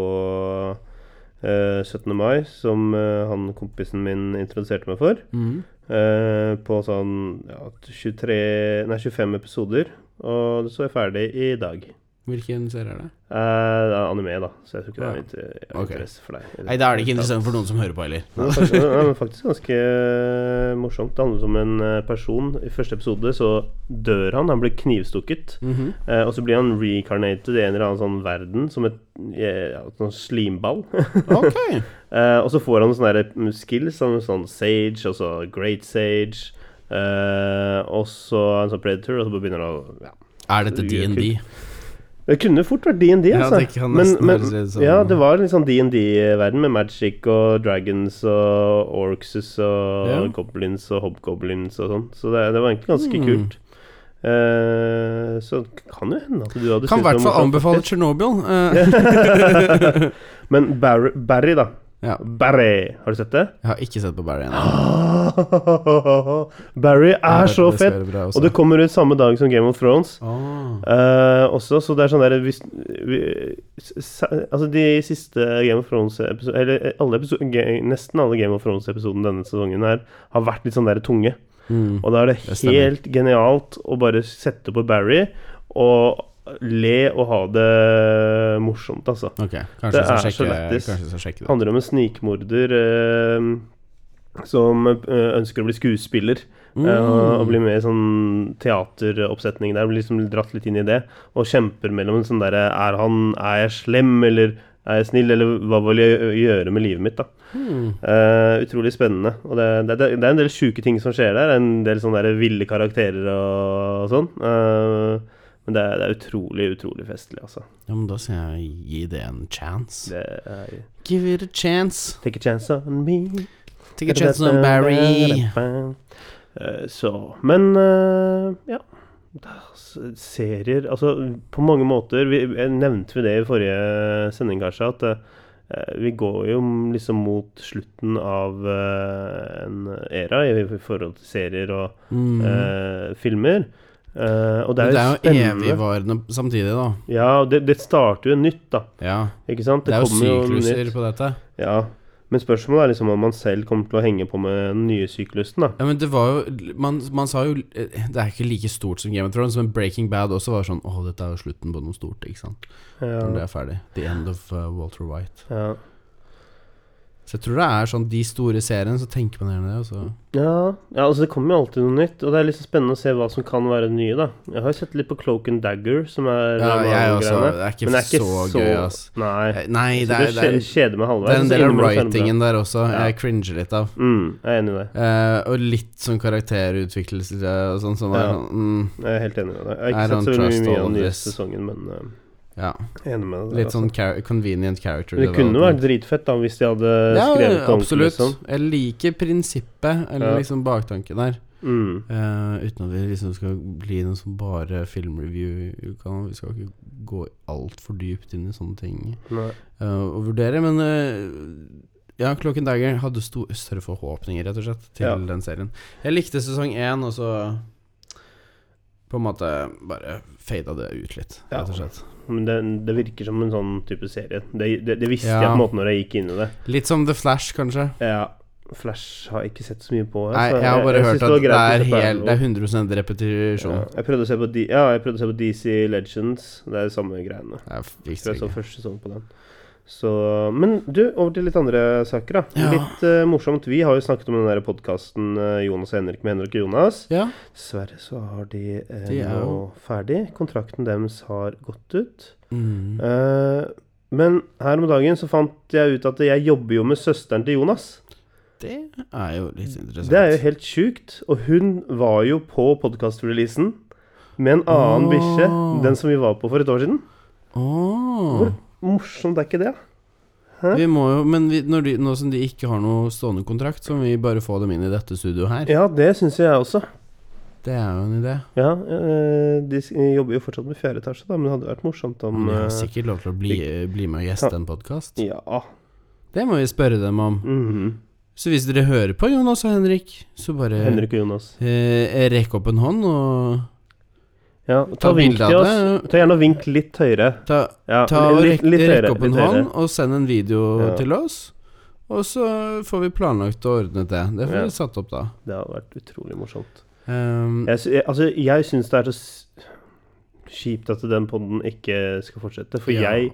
uh, 17. mai, som uh, han kompisen min introduserte meg for. Mm. Uh, på sånn ja, 23 Nei, 25 episoder. Og så er jeg ferdig i dag. Hvilken serie er det? Uh, det er anime, da, så jeg tror ikke det er litt okay. Interesse for deg. Nei, da er det ikke interessant for noen som hører på heller. Nei, det er faktisk, ja, men faktisk ganske eh, morsomt. Det handler om en eh, person. I første episode så dør han. Han blir knivstukket. Mm -hmm. uh, og så blir han recarnated i en eller annen sånn verden som et eh, ja, sånn slimball. [LAUGHS] Ok. uh, og så får han sånne der skills som sånn sage, og så great sage. Eh, og så en sånn predator, og så begynner han å ja. Er dette DND? Det kunne fort vært DND, Ja, altså. men, men, sånn- ja, det var litt sånn DND-verden med magic og dragons og orcses og Ja. goblins og hobgoblins og sånn. Så det, det var egentlig ganske Mm. kult. Uh, så kan jo hende at du hadde Kan i hvert fall anbefale Tsjernobyl. Chernobyl. Eh, [LAUGHS] Men Barry, Barry, da. Ja. Barry, har du sett det? Jeg har ikke sett på Barry ennå. [LAUGHS] Barry er så fett! Og det kommer ut samme dag som Game of Thrones. Oh. Uh, også, så det er sånn der hvis, vi, Altså, de siste Game of Thrones-episodene Eller alle episode, nesten alle Game of Thrones-episodene denne sesongen her har vært litt sånn der tunge. Mm. Og da er det, Det helt genialt å bare sette på Barry og le og ha det morsomt, altså. Okay. Kanskje det er skal så sjekke, lættis. sjekke Det handler om en snikmorder eh, som eh, ønsker å bli skuespiller. Mm. eh, og bli med i sånn teateroppsetning der. Blir liksom dratt litt inn i det. Og kjemper mellom en sånn derre Er han Er jeg slem, eller er jeg snill, eller hva vil jeg gjøre med livet mitt, da? Mm. Eh, utrolig spennende. Og det, det, det er en del sjuke ting som skjer der. En del sånne der ville karakterer og, og sånn. Eh, men det er, det er utrolig, utrolig festlig, altså. Ja, men da skal jeg gi det en chance. Det er Give it a chance. Take a chance on me. Take a chance on Barry. Eh, Så Men eh, ja. Serier Altså, på mange måter vi, Nevnte vi det i forrige sending, kanskje? At eh, vi går jo liksom mot slutten av eh, en æra i, i forhold til serier og Mm. eh, filmer. Eh, og det er, det er jo spennende. evigvarende samtidig, da. Ja, og det, det starter jo nytt, da. Ja. Ikke sant? Det er jo sykluser jo på dette. Ja. Men spørsmålet er liksom om man selv kommer til å henge på med den nye syklusen, da. Ja, men det var jo Man, man sa jo eh, Det er ikke like stort som Game of Thrones, men Breaking Bad også var sånn Å, dette er jo slutten på noe stort, ikke sant. Ja. Når det er ferdig. The end of uh, Walter White. ja. Så jeg tror det er sånn de store seriene, så tenker man gjerne det. Og så Ja, ja, altså det kommer jo alltid noe nytt, og det er litt spennende å se hva som kan være det nye, da. Jeg har jo sett litt på Cloak and Dagger, som er Ja, jeg også. Det er ikke, Men det er ikke så, så gøy, ass. Nei. Eh, Nei, det er, det er, kje- kjeder meg halvveis. det er en del av writingen der også. Ja. Jeg cringer litt av. Mm, jeg er enig i det. Eh, og litt sånn karakterutviklelse og sånn som er Ja. sånn mm, Jeg er helt enig med det. Jeg har ikke sett så veldig mye av den nye sesongen, men eh, Ja. enig med deg. der, Litt sånn altså. char convenient character Men det kunne jo vært dritfett da hvis de hadde Ja, skrevet det absolutt. Liksom. Jeg liker prinsippet, eller Ja. liksom baktanken der. Mm. Uh, uten at vi liksom skal bli noe som bare filmreview. Kan, vi skal ikke gå altfor dypt inn i sånne ting eh, og vurdere, men uh, ja, Klokken Dagger hadde større forhåpninger, rett og slett, til Ja. den serien. Jeg likte sesong én, og så på en måte bare fada det ut litt, rett og slett. Men det, det virker som en sånn type serie. Det, det, det visste Ja. jeg på en måte når jeg gikk inn i det. Litt som The Flash, kanskje. Ja, Flash har jeg ikke sett så mye på. Nei, altså. jeg har bare jeg hørt at det er, helt, det er 100 repetisjon. ja, jeg prøvde å se på D Ja, jeg prøvde å se på DC Legends. Det er samme greiene. Jeg jeg så første sesong på den. Så, men du, over til litt andre saker, da. Ja. Litt uh, morsomt. Vi har jo snakket om den der podkasten Jonas og Henrik med Henrik og Jonas. Ja. Dessverre så har de, eh, De nå jo- ferdig. Kontrakten deres har gått ut. Mm. Uh, men her om dagen så fant jeg ut at jeg jobber jo med søsteren til Jonas. Det er jo litt interessant. Det er jo helt sjukt. Og hun var jo på podkast-releasen med en annen oh. bikkje. Den som vi var på for et år siden. Åh. Hvor morsomt er ikke det? Hæ? Vi må jo, men vi, de, nå som de ikke har noe stående kontrakt, så må vi bare få dem inn i dette studioet her. Ja, det syns jeg også. Det er jo en idé. Ja, eh, De jobber jo fortsatt med fjerde etasje, da, men det hadde vært morsomt om de har eh, sikkert lov til å bli, bli med og gjeste en podkast. Ja. Det må vi spørre dem om. mhm. Så hvis dere hører på Jonas og Henrik, så bare Henrik og Jonas. eh, rekk opp en hånd og Ja, ta, Ta vink til oss. Ta gjerne og vink litt høyere. ta, Ja, ta og litt, litt høyere. rekk opp en hånd og send en video Ja. til oss. Og så får vi planlagt og ordnet det. Det får Ja. vi satt opp da. Det hadde vært utrolig morsomt. Um, Jeg, jeg, altså, jeg syns det er så kjipt at den podden ikke skal fortsette, for jeg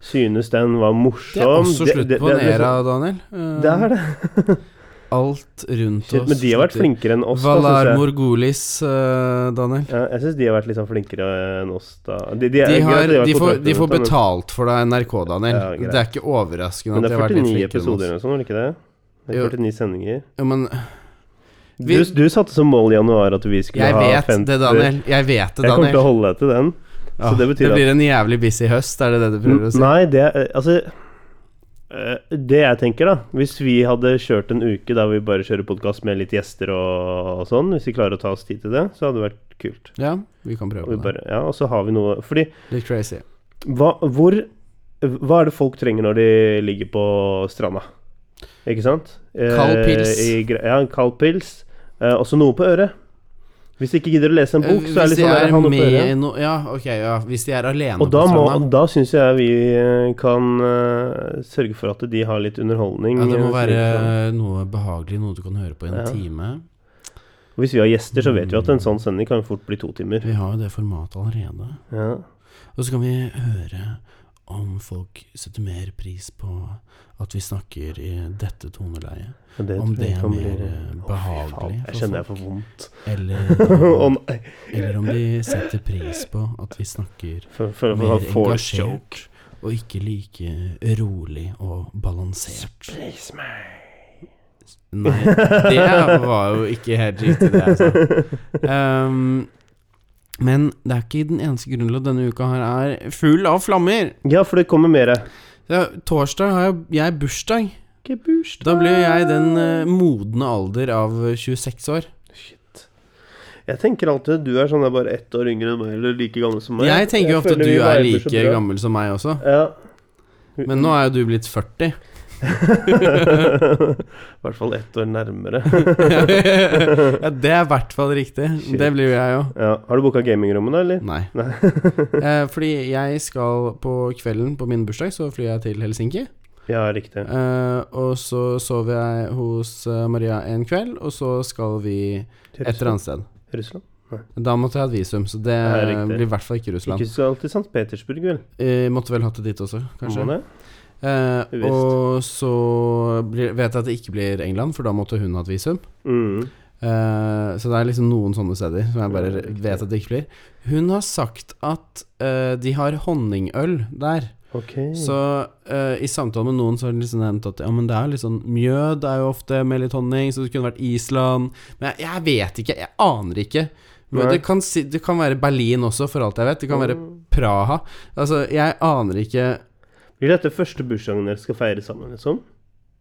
synes den var morsom. det er også slutt på en æra, Daniel. Um, Det er det. [LAUGHS] Alt rundt Shit, oss. men de har vært flinkere enn oss. Valar. Morgulis, uh, Daniel. Ja, jeg syns de har vært litt sånn flinkere enn oss, da. De, de, er- De, har, de, får, de får betalt for deg, NRK, Daniel. Ja, det er ikke overraskende at de har vært litt flinkere enn episoder oss. Men det er det ikke det? Det er 49 sendinger. Jo, men Du, Vi- du satte som mål i januar at vi skulle jeg ha vet 50 det, Daniel. Jeg vet det, Daniel. Jeg kommer til å holde deg til den. Ja, så det at- blir en jævlig busy høst, er det det du prøver å si? Nei, det er- Altså Det jeg tenker, da Hvis vi hadde kjørt en uke der vi bare kjører podkast med litt gjester og, og sånn, hvis vi klarer å ta oss tid til det, så hadde det vært kult. Ja, vi kan prøve Og, vi bare, det. ja, og så har vi noe Fordi Litt crazy. hva, hvor, hva er det folk trenger når de ligger på stranda? Ikke sant? Eh, Kald pils. I, ja, en kald pils. Eh, også noe på øret. Hvis de ikke gidder å lese en bok, så er det sånn der, er ha noe på i no, Ja, ok, ja. Hvis de er alene Og da, på stranda da syns jeg vi eh, kan uh, sørge for at de har litt underholdning. ja, Det må eh, være sånn. noe behagelig, noe du kan høre på i en Ja. time. Og Hvis vi har gjester, så vet vi at en sånn sending kan fort bli to timer. Vi har jo det formatet allerede. Ja. Og så kan vi høre om folk setter mer pris på at vi snakker i dette toneleiet. det Om det er mer, bli- eh, behagelig Jeg kjenner jeg får vondt. Eller, [LAUGHS] om, nei. eller om de setter pris på at vi snakker For, for, for, mer joke. engasjert og ikke like rolig og balansert. Please meg! Nei, det var jo ikke helt riktig, det jeg sa. Um, men det er ikke den eneste grunnen til at denne uka her er full av flammer. Ja, for det kommer mere. Ja, torsdag har jeg bursdag. Ikke bursdag. Da blir jeg den eh, modne alder av 26 år. Shit. Jeg tenker alltid at du er sånn der bare ett år yngre enn meg, eller like gammel som meg. Jeg tenker jo ofte at føler du vi er viber så like bra. gammel som meg også. Ja. Men nå er jo du blitt 40. [LAUGHS] I hvert fall ett år nærmere. [LAUGHS] ja, det er i hvert fall riktig. Shit. Det blir jo jeg òg. ja. Har du booka gamingrommet, da, eller? Nei. Nei. [LAUGHS] Eh, fordi jeg skal på kvelden på min bursdag, så flyr jeg til Helsinki. Ja, riktig. Eh, og så sover jeg hos eh, Maria en kveld, og så skal vi et eller annet sted. Russland? Da måtte jeg ha et visum, så det det blir i hvert fall ikke Russland. Ikke skal til St. Petersburg, vel? Eh, måtte vel hatt det dit også, kanskje. Må det? Eh, og så blir, vet jeg at det ikke blir England, for da måtte hun hatt visum. Mm. Eh, så det er liksom noen sånne steder som jeg bare vet at det ikke blir. Hun har sagt at eh, de har honningøl der. Okay. Så eh, i samtale med noen så har hun liksom nevnt at ja, men det er litt sånn Mjød er jo ofte med litt honning, så det kunne vært Island. Men jeg, jeg vet ikke. Jeg aner ikke. Det, kan, det kan være Berlin også, for alt jeg vet. Det kan være Mm. Praha. Altså, jeg aner ikke Blir dette første bursdagen dere skal feire sammen, liksom?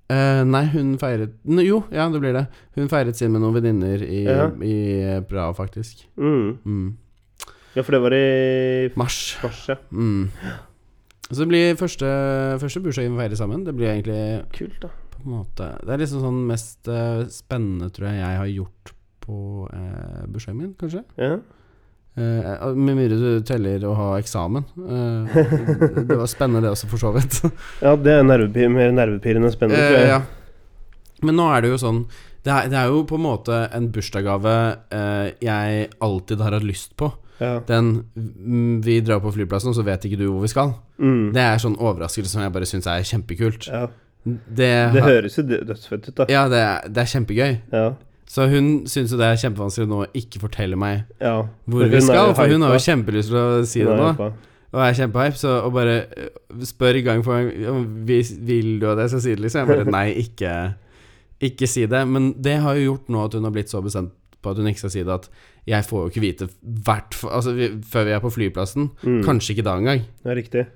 Uh, nei, hun feiret N- Jo, ja, det blir det. Hun feiret sin med noen venninner i, Ja. i eh, Praha, faktisk. Mm. Mm. Ja, for det var i Mars. mars, ja. Mm. Så det blir første, første bursdagen vi feirer sammen. Det blir egentlig Kult, da. på en måte Det er liksom sånn mest uh, spennende, tror jeg, jeg har gjort på uh, bursdagen min, kanskje. Ja. Eh, med mindre du teller å ha eksamen. Uh, det var spennende, det også, for så vidt. [LAUGHS] ja, det er nervepir mer nervepirrende enn spennende, tror jeg. ja. Men nå er det jo sånn det er, det er jo på en måte en bursdagsgave jeg alltid har hatt lyst på. Ja. Den mm, Vi drar på flyplassen, og så vet ikke du hvor vi skal. Mm. Det er sånn overraskelse som jeg bare syns er kjempekult. ja. Det, Det høres jo dø- dødsfett ut, da. Ja, det det er kjempegøy. Ja. Så hun syns jo det er kjempevanskelig nå å ikke fortelle meg ja. hvor vi skal, for hun har jo kjempelyst til å si det nå. hypa. Og er kjempehype, så å bare øh, spør gang for gang Vil du at jeg skal si det liksom. Jeg bare nei, ikke, ikke si det. Men det har jo gjort nå at hun har blitt så bestemt på at hun ikke skal si det, at jeg får jo ikke vite hvert Altså før vi er på flyplassen. Mm. Kanskje ikke da engang. er riktig.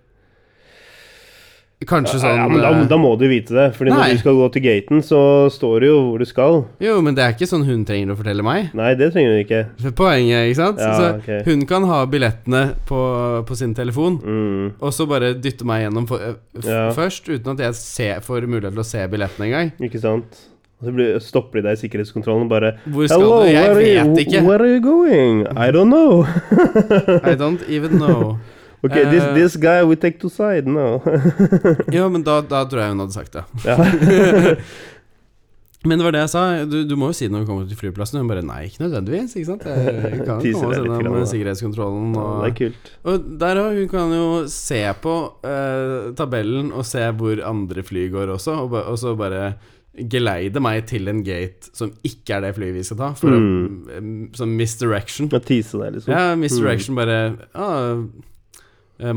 Kanskje sånn ja, men da, øh, da må du vite det. Fordi Nei. når du skal gå til gaten, så står det jo hvor du skal. Jo, men det er ikke sånn hun trenger å fortelle meg. Nei, det trenger hun ikke. Poenget, ikke sant? Ja, så okay. hun kan ha billettene på, på sin telefon. Mm. Og så bare dytte meg gjennom for, øh, Ja. først, uten at jeg ser, får mulighet til å se billettene engang. Ikke sant? Og så blir, stopper de deg i sikkerhetskontrollen og bare Hvor skal Hello, du? Jeg you, vet ikke. Where are you going? I don't know. [LAUGHS] I don't even know. Ok, this, Eh. this guy we take to side now. [LAUGHS] Jo, men da, da tror jeg hun hadde sagt det. ja. [LAUGHS] Men det var det jeg sa. Du, du må jo si det når vi kommer til flyplassen. Hun bare nei, ikke nødvendigvis. Ikke sant? Jeg kan [LAUGHS] komme og oss litt gjennom sikkerhetskontrollen. ja, det er kult. og der òg. Hun kan jo se på uh, tabellen og se hvor andre fly går også, og, og så bare geleide meg til en gate som ikke er det flyet vi skal ta, for å eh, Som misdirection. Å tease deg, liksom. Ja, misdirection bare ah,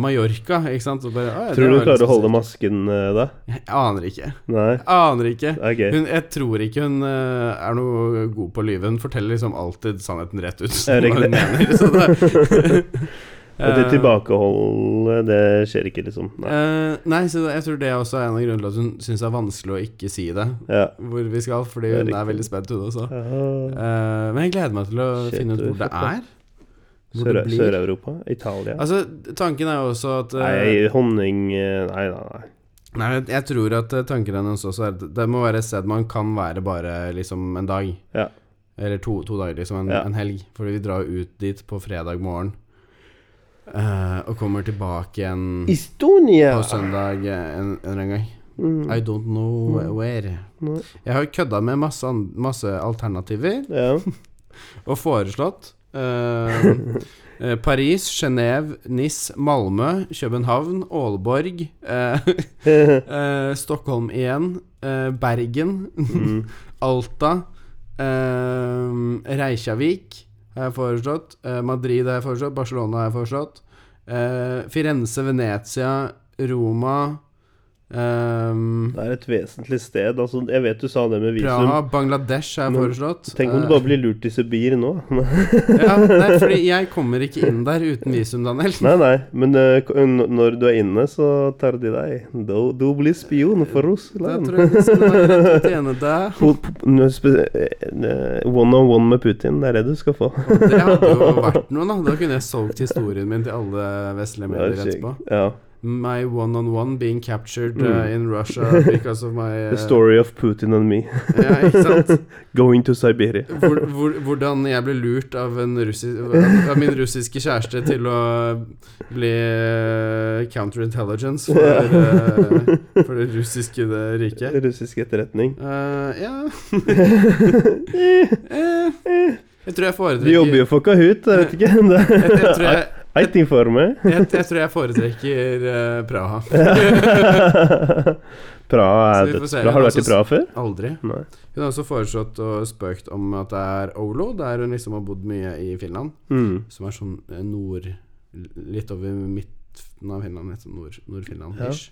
Mallorca, ikke sant? Bare, Tror du hun klarer å holde masken eh, da? Jeg aner ikke. Nei? Aner ikke. Er. Hun, jeg tror ikke hun eh, er noe god på å lyve. Hun forteller liksom alltid sannheten rett ut. Er det hun ikke det? mener, så det, [LAUGHS] At det Eh, tilbakeholdet, det skjer ikke, liksom. Nei. uh, nei, så jeg tror det er også en av grunnene til at hun syns det er vanskelig å ikke si det, Ja. hvor vi skal. Fordi hun er er veldig spent, hun også. Eh, men jeg gleder meg til å Shit, finne ut hvor det er. Hvor Sør-. Sør-Europa? Italia? Altså, tanken er jo også at uh, Nei, honning eh, Nei, nei, nei. Nei, jeg- tror at eh, tanken hennes også er at det må være et sted man kan være bare liksom en dag. Ja. Eller to, to dager, liksom. En, Ja. en helg. For vi drar jo ut dit på fredag morgen. Uh, og kommer tilbake igjen Estonia! på søndag eh, en, en eller annen gang. Mm. I don't know where. Nei. Jeg har kødda med masse, masse alternativer Ja. [LAUGHS] og foreslått eh, [LAUGHS] eh, Paris, Genéve, Nis, Malmö, København, Aalborg eh, [LAUGHS] Stockholm igjen, Bergen, mm. [LAUGHS] Alta, Reykjavik har jeg foreslått, Madrid har jeg foreslått, Barcelona har jeg foreslått, Firenze, Venezia, Roma eh, Det er et vesentlig sted. Altså, jeg vet du sa det med visum. Praha, Bangladesh er foreslått. Tenk om du bare blir lurt i Sibir nå. [LAUGHS] ja, nei, [LAUGHS] fordi jeg kommer ikke inn der uten visum, Daniel. nei, nei, men uh, når du er inne, så tar de deg. Du, du blir spion for Da Russland. tror jeg vi skal [LAUGHS] tjene deg. One on one med Putin, det er det du skal få. Det hadde jo vært noe, da. Da kunne jeg solgt historien min til alle vestlige er medier etterpå. Ja. My one-on-one being captured Mm. uh, in Russia [LAUGHS] because of my The uh, story of Putin and me. Ja, ikke sant? [LAUGHS] Going to Siberia. Hvor, hvor, hvordan jeg ble lurt av, en russi- av min russiske kjæreste til å bli uh, counterintelligence for, uh, for det russiske det riket. [LAUGHS] Russisk etterretning. Uh, ja eh, Jeg tror jeg De Vi jobber jo for Kahoot, jeg vet ikke. jeg, jeg tror jeg IT-forme. Jeg, jeg tror jeg foretrekker uh, Praha. [LAUGHS] Praha er dødsbra. Har du vært i Altså, Praha før? Aldri. Nei. Hun har også foreslått og spøkt om at det er Olo, der hun liksom har bodd mye i Finland. Mm. Som er sånn eh, nord Litt over midten av Finland, litt sånn nord- Nord-Finland-ish.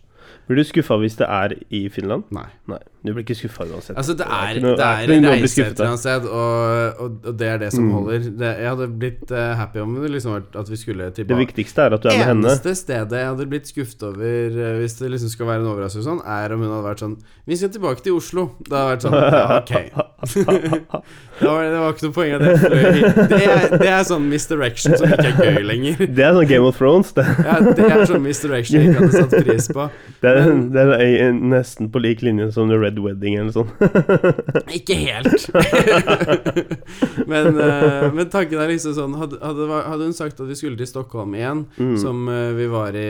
Blir du skuffa hvis det er i Finland? Nei. Nei. Du blir ikke skuffa uansett. Altså, det er, ikke er, det det er en reise et eller annet sted, og, og, og det er det som Mm. holder. Det, jeg hadde blitt uh, happy om det liksom at vi skulle tilbake. Det viktigste er at du er med henne. Eneste stedet jeg hadde blitt skuffet over, uh, hvis det liksom skal være en overraskelse, sånn, er om hun hadde vært sånn Vi skal tilbake til Oslo. Da hadde vært sånn Ja, ok. [LAUGHS] det, var, det var ikke noe poeng at jeg fløy det er, det er sånn misdirection som ikke er gøy lenger. Det er sånn Game of Thrones, det. Ja, det er sånn misdirection jeg ikke hadde satt pris på. Det er, det er nesten på lik linje som The Red Wedding eller sånn. [LAUGHS] Ikke helt. [LAUGHS] men, eh, men tanken er liksom sånn hadde, hadde, hun sagt at vi skulle til Stockholm igjen, Mm. som eh, vi var i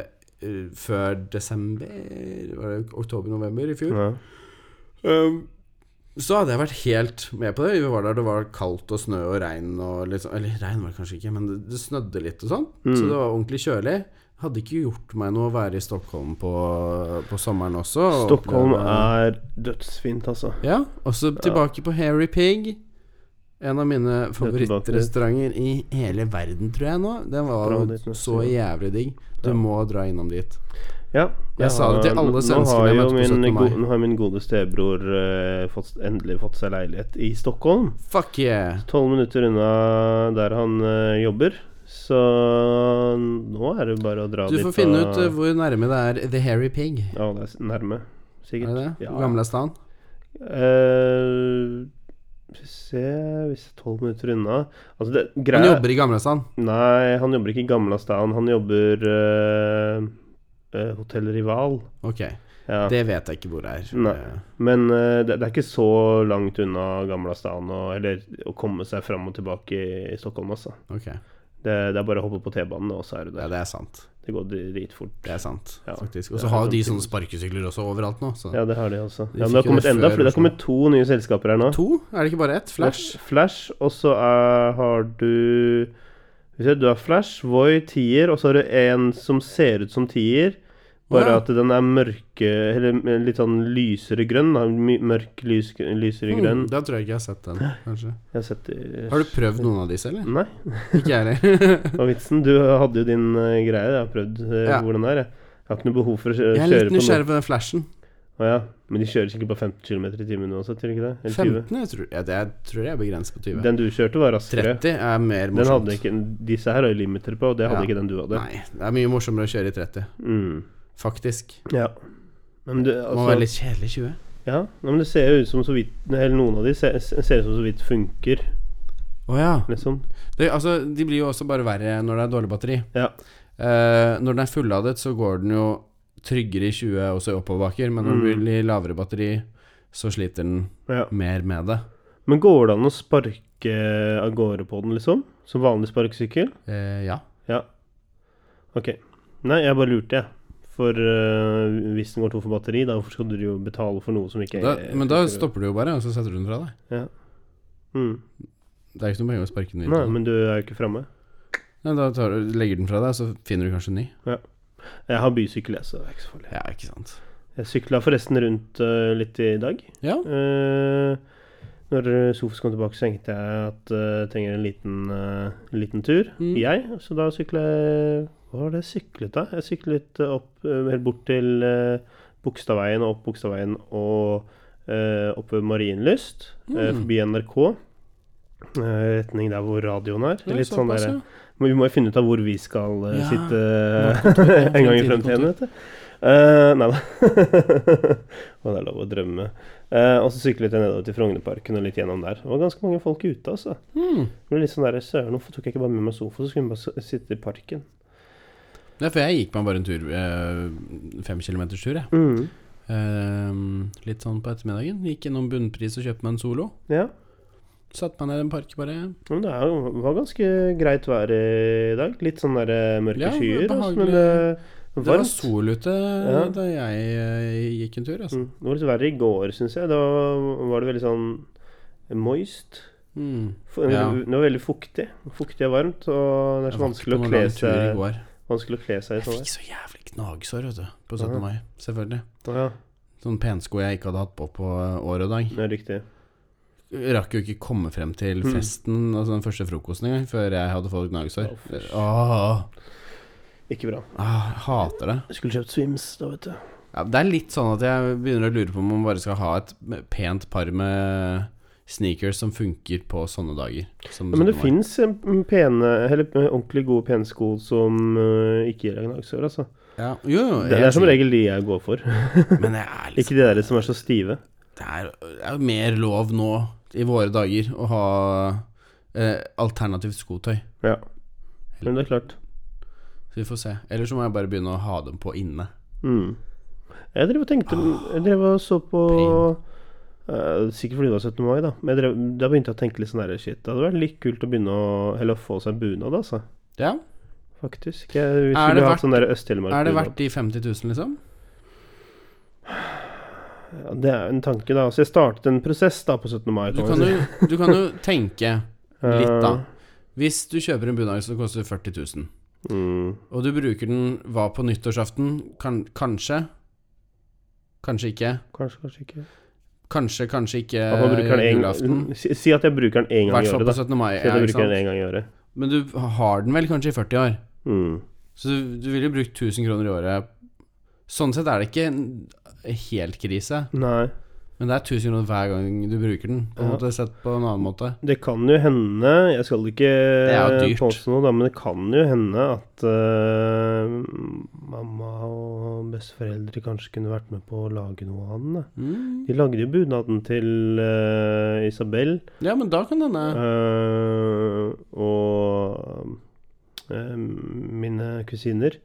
eh, før desember Var det oktober-november i fjor? Ja. Um, så hadde jeg vært helt med på det. Vi var der det var kaldt og snø og regn og sånn Eller regn var det kanskje ikke, men det, det snødde litt og sånn. Mm. Så det var ordentlig kjølig. Hadde ikke gjort meg noe å være i Stockholm på, på sommeren også. og Stockholm er dødsfint, altså. Ja, og så tilbake på Hairy Pig. En av mine favorittrestauranter i hele verden, tror jeg nå. Den var jo så jævlig digg. Du Ja. må dra innom dit. Ja. Jeg sa det til alle svenskene jeg møtte på 17. mai. Nå har min gode stebror uh, fått, endelig fått seg leilighet i Stockholm. Fuck yeah! Tolv minutter unna der han uh, jobber. Så nå er det bare å dra Du dit. får finne og- ut eh, hvor nærme det er The Hairy Pig. Ja, det er nærme. Sikkert. Er det det? Ja. Hvor Gamle stan? Eh, se Hvis det er tolv minutter unna Altså, det Han jobber i Gamle stan. Nei, han jobber ikke i Gamla stan. Han jobber uh, Hotell Rival. Ok, Ja. det vet jeg ikke hvor det er. Nei. Men uh, det, det er ikke så langt unna Gamla stan og, eller å komme seg fram og tilbake i, i Stockholm, altså. Ok, Det, det er bare å hoppe på T-banen, og så er du ja, det er sant. Det går dritfort. Det er sant, Ja. faktisk. Og så har jo de sånn- sånne sparkesykler også overalt nå. Så. Ja, det har de også. De Ja, men det har kommet enda flere. Det har kommet to nye selskaper her nå. To? Er det ikke bare ett? Flash? Flash, og så har du Du har Flash, Voi, Tier, og så har du en som ser ut som Tier. Bare Ja. at den er mørke Eller litt sånn lysere grønn. Mørk, lys, lysere grønn. Hmm, da tror jeg ikke jeg har sett den, kanskje. Jeg har sett det Har du prøvd noen av disse, eller? Nei. Ikke jeg heller. [LAUGHS] Hva vitsen? Du hadde jo din uh, greie. Jeg har prøvd uh, Ja. hvordan det er. Jeg. jeg har ikke noe behov for å kjøre, Jeg er litt på nysgjerrig på den flashen. Å ja. Men de kjører sikkert på 15 km i timen uansett, gjør de ikke det? Eller 20? 15? Jeg tror, ja, det er, tror jeg er begrenset på 20. Den du kjørte, var raskere. 30 er mer Den morsomt. ikke, disse her har jo limiter på, og det hadde Ja. ikke den du hadde. Nei, det er mye morsommere å kjøre i 30. Mm. Faktisk. Ja. Men det, altså, må være litt kjedelig 20. ja, men det ser jo ut som så vidt Eller noen av de ser, ser ut som så vidt funker, Å ja. liksom. Det, altså, de blir jo også bare verre når det er dårlig batteri. Ja. Eh, når den er fulladet, så går den jo tryggere i 20 også i oppoverbakker, men når det den blir lavere batteri, så sliter den ja. mer med det. Men går det an å sparke av gårde på den, liksom? Som vanlig sparkesykkel? Eh, ja. Ja. Ok. Nei, jeg bare lurte, jeg. For uh, hvis den går tom for batteri, da hvorfor skal du jo betale for noe som ikke Da, men da stopper du jo bare, og så setter du den fra deg. mm. Det er ikke noe poeng å sparke den Nei, men du er jo ikke framme. Nei, da tar, du- legger den fra deg, så finner du kanskje en ny. Jeg har bysykkel, jeg, så det er ikke så farlig. Ja, ikke sant. Jeg sykla forresten rundt uh, litt i dag. Ja. Uh, når Sofus kom tilbake, så tenkte jeg at jeg trenger en liten, liten tur. Mm. Jeg. Så da sykla jeg Hva var det jeg syklet, da? Jeg syklet opp, eh, helt bort til uh, Bogstadveien og opp Bogstadveien og uh, opp ved Marienlyst, eh, Mm. forbi NRK. eh, retning der hvor radioen er. Ja, Litt sånn der, ja. men vi må jo finne ut av hvor vi skal eh, Ja, sitte [LAUGHS] en gang i fremtiden, vet du. Uh, nei da. [LAUGHS] og det er lov å drømme. Uh, og så syklet jeg nedover til Frognerparken og litt gjennom der. Det var ganske mange folk ute, altså. Mm. Det ble litt sånn der, Søren, hvorfor tok jeg ikke bare med meg sofa, så skulle vi bare sitte i parken? Ja, for jeg gikk meg bare en tur, øh, fem kilometers tur, jeg. Mm. Uh, litt sånn på ettermiddagen. Gikk innom Bunnpris og kjøpte meg en Solo. Ja. Satt meg ned i en park, bare. Men det er var ganske greit vær i dag. Litt sånn der eh, mørke Ja, skyer, altså, behagelig. men det Det var sol ute Ja. da jeg eh, gikk en tur, altså. Mm. Det var litt verre i går, syns jeg. Da var det veldig sånn moist. Mm. Ja. Det var veldig fuktig. Fuktig og varmt, og det er så vanskelig å kle seg. Vanskelig å kle seg i Jeg sånn fikk så jævlig gnagsår, vet du, på 17. Ja. mai. Selvfølgelig. Ja, Sånne pensko jeg ikke hadde hatt på på år og dag. det er riktig. Rakk jo ikke komme frem til Mm. festen, altså den første frokosten engang, før jeg hadde fått gnagsår. Oh, Ikke bra. ah, jeg hater det. Jeg skulle kjøpt Swims, da, vet du. Ja, det er litt sånn at jeg begynner å lure på om man bare skal ha et pent par med sneakers som funker på sånne dager. Ja, men det 17. fins pene, eller eh, ordentlig gode pensko som uh, ikke gir deg gnagsår, altså. ja, Jo, jo. Det, er som regel de jeg går for. [LAUGHS] Men jeg er liksom ikke de der som er så stive. Det er, det er jo mer lov nå, i våre dager, å ha eh, alternativt skotøy. Ja. Men det er klart. Så vi får se. Eller så må jeg bare begynne å ha dem på inne. Mm. Jeg drev og tenkte Jeg drev og så på eh, Sikkert fordi det var 17. mai, da. Men drev, da begynte jeg å tenke litt sånn der Shit, det hadde vært litt kult å begynne å Eller å få seg bunad, altså. Ja. Faktisk. Jeg, vi skulle det hatt sånn der Øst-Telemark Er det verdt de 50 000, liksom? Ja, det er en tanke, da. Så jeg startet en prosess da på 17. mai. Du kan si. jo, du kan jo tenke [LAUGHS] litt, da. Eh, Hvis du kjøper en bunad som koster 40 000, Mm, og du bruker den hva på nyttårsaften, kan, kanskje Kanskje ikke. kanskje, kanskje ikke. Kanskje, kanskje ikke julaften. si, si at jeg bruker den én I gang hvert fall på 17. mai. Si at jeg bruker den en gang i året. Men du har den vel kanskje i 40 år? Mm. Så du, du ville brukt 1000 kroner i året. Sånn sett er det ikke en helt krise, Nei. Men det er 1000 kroner hver gang du bruker den. På en måte Sett på en annen måte. Det kan jo hende Jeg skal ikke er påstå noe, da, men det kan jo hende at uh, mamma og besteforeldre kanskje kunne vært med på å lage noe av den. Mm. De lagde jo bunaden til uh, Isabel Ja, men da kan denne uh, og eh, mine kusiner,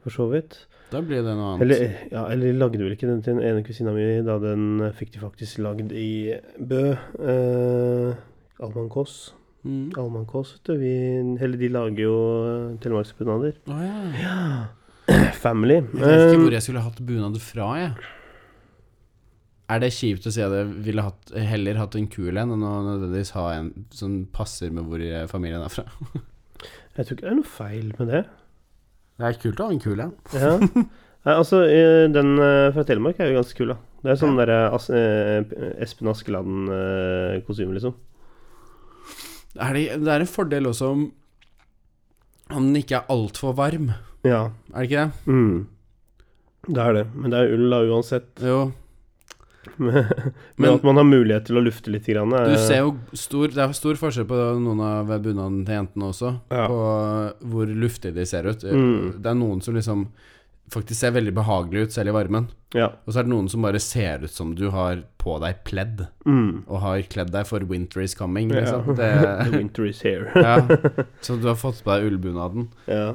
for så vidt. Da blir det noe annet. Eller, ja, eller lagde vel ikke den til den ene kusina mi, da den eh, fikk de faktisk lagd i Bø. Eh, Alman Kåss. Mm. Alman Kåss, vet du. Vi, eller de lager jo uh, telemarksbunader. Å ja. [CLEARS THROAT] Family. Jeg vet ikke Eh, hvor jeg skulle hatt bunad fra, jeg. Er det kjipt å si at jeg ville hatt, heller hatt en kul en enn å nødvendigvis ha en som passer med hvor familien er fra? [LAUGHS] jeg tror ikke det er noe feil med det. Det er kult å ha en kul en. Ja. Nei, altså, eh, den eh, fra Telemark er jo ganske kul, da. Det er sånn derre As eh, Espen Askeland-kostyme, liksom. Er det, det er en fordel også om om den ikke er altfor varm. Ja. Er det ikke det? Mm. Det er det. Men det er ull, da, uansett. Jo. Men, Men- at man har mulighet til å lufte litt. Grann, Du er- ser jo stor Det er stor forskjell på noen av bunadene til jentene også. Ja. På hvor luftige de ser ut. Mm. Det er noen som liksom faktisk ser veldig behagelig ut, selv i varmen. Ja. Og så er det noen som bare ser ut som du har på deg pledd, Mm. og har kledd deg for winter is coming, Ja. liksom. [LAUGHS] The Det, winter is here. ja. [LAUGHS] Så du har fått på deg ullbunaden. ja.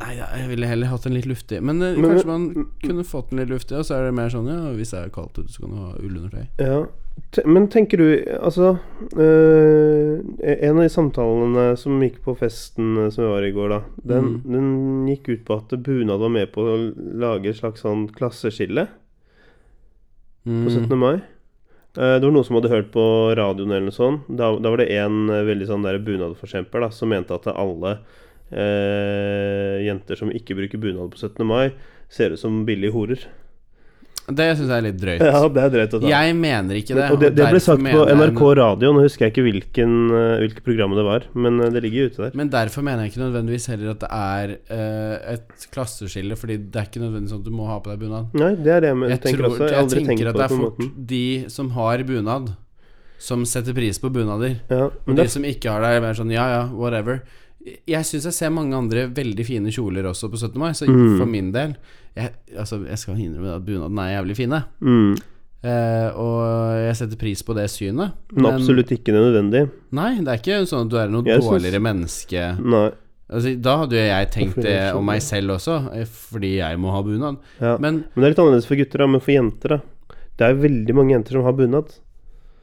Nei, jeg ville heller hatt en litt luftig. Men, eh, Men- kanskje man kunne fått den litt luftig, og så er det mer sånn ja, hvis det er kaldt ute, så kan du ha ullundertøy. Ja. Men tenker du Altså øh, En av de samtalene som gikk på festen øh, som vi var i går, da, den, Mm. den gikk ut på at bunad var med på å lage et slags sånn klasseskille Mm. på 17. mai. Eh, Det var noen som hadde hørt på radioen eller noe sånt. Da, da var det en veldig sånn bunadforkjemper som mente at alle eh, jenter som ikke bruker bunad på 17. mai, ser ut som billige horer. Det syns jeg er litt drøyt. [LAUGHS] Ja, det er drøyt å ta. Jeg mener ikke det. og det, det ble sagt på NRK radio, nå husker jeg ikke hvilken, eh, hvilket program det var, men eh, det ligger jo ute der. Men derfor mener jeg ikke nødvendigvis heller at det er uh, et klasseskille, Fordi det er ikke nødvendigvis sånn at du må ha på deg bunad. Nei, det er det jeg, Jeg, tenker tror, også. Jeg jeg aldri tenker at det er fort de som har bunad, som setter pris på bunader. Ja, men de det, som ikke har det, er mer sånn ja ja, whatever. Jeg syns jeg ser mange andre veldig fine kjoler også på 17. mai, så Mm. for min del jeg, Altså, jeg skal innrømme at bunaden er jævlig fine. mm, Eh, og jeg setter pris på det synet. men absolutt ikke nødvendig. Nei, det er ikke sånn at du er noe Jeg dårligere dårligere menneske. Nei. Altså, da hadde jo jeg tenkt det om sånn, meg selv også, eh, fordi jeg må ha bunad. Ja. Men Men det er litt annerledes for gutter, da. Men for jenter, da. Det er veldig mange jenter som har bunad.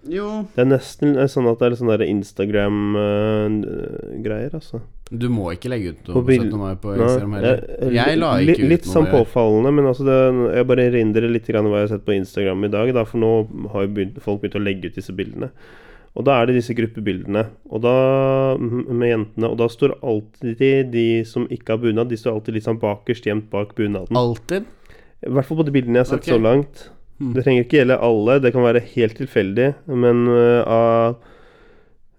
Jo Det er nesten eh, sånn at det er litt sånn der Instagram-greier, altså. Du må ikke legge ut noe På på 17. mai på Instagram heller. jeg- Jeg la ikke litt, ut Litt noe. sånn påfallende, men altså det, jeg bare erindrer litt grann hva jeg har sett på Instagram i dag, da, for nå har jo begynt, folk begynt å legge ut disse bildene. Og da er det disse gruppebildene og da, med jentene. Og da står alltid de som ikke har bunad, de står alltid litt sånn bakerst gjemt bak bunaden. Alltid? I hvert fall på de bildene jeg har sett okay. så langt. Hmm. Det trenger ikke gjelde alle, det kan være helt tilfeldig. Men øh, av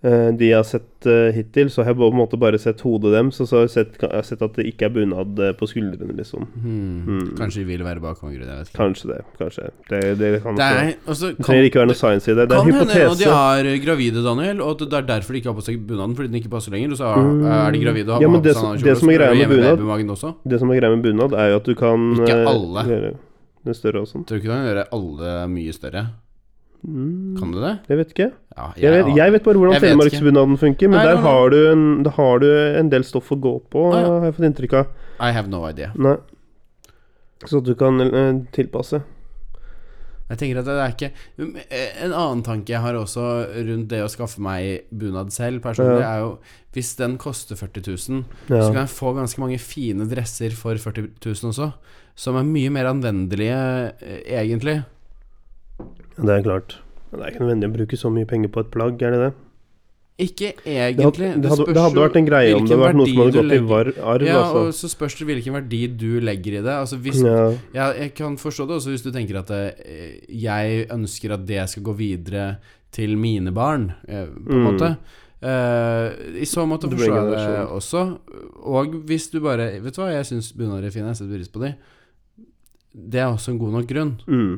øh, de jeg har sett øh, hittil, så har jeg på en måte bare sett hodet deres. Og så har jeg sett, jeg har sett at det ikke er bunad på skuldrene, liksom. Hmm. Hmm. Kanskje de vil være bak ikke. Kanskje det. Kanskje. Det, det kan Det er altså, Det trenger ikke være noe science i det. Det er kan hende at de hypotese. er gravide, Daniel, og at det er derfor de ikke har på seg bunaden, fordi den ikke passer lenger. Og så er, Mm. er de gravide og har Ja, på seg en det som er greia med bunad- Det som er greia med bunad, er jo at du kan Ikke alle. Er større og sånn. Tror du ikke du kan gjøre alle mye større? Mm, Kan du det? jeg vet ikke. Ja, Jeg vet, jeg vet bare hvordan Jeg telemarksbunaden funker, men der, har du en, der har du en del stoff å gå på, Ah, ja. har jeg fått inntrykk av. I have no idea. Nei. Så du kan uh, tilpasse. Jeg tenker at det er ikke En annen tanke jeg har også rundt det å skaffe meg bunad selv, personlig, Ja. er jo Hvis den koster 40 000, Ja. så kan jeg få ganske mange fine dresser for 40 000 også, som er mye mer anvendelige, eh, egentlig. Det er klart. Men det er ikke nødvendig å bruke så mye penger på et plagg, er det det? Ikke Det egentlig. hadde, det hadde, spørs det hadde vært en greie om det var noe som hadde gått legger. i var, arv, Ja, altså. og så spørs det hvilken verdi du legger i det. Altså hvis Ja. Ja, jeg kan forstå det også hvis du tenker at eh, jeg ønsker at det skal gå videre til mine barn, eh, på en Mm. måte. Uh, I så måte forstår jeg det også. Og hvis du bare Vet du hva, jeg syns bunader er fine, jeg setter pris på de. Det er også en god nok grunn. Mm.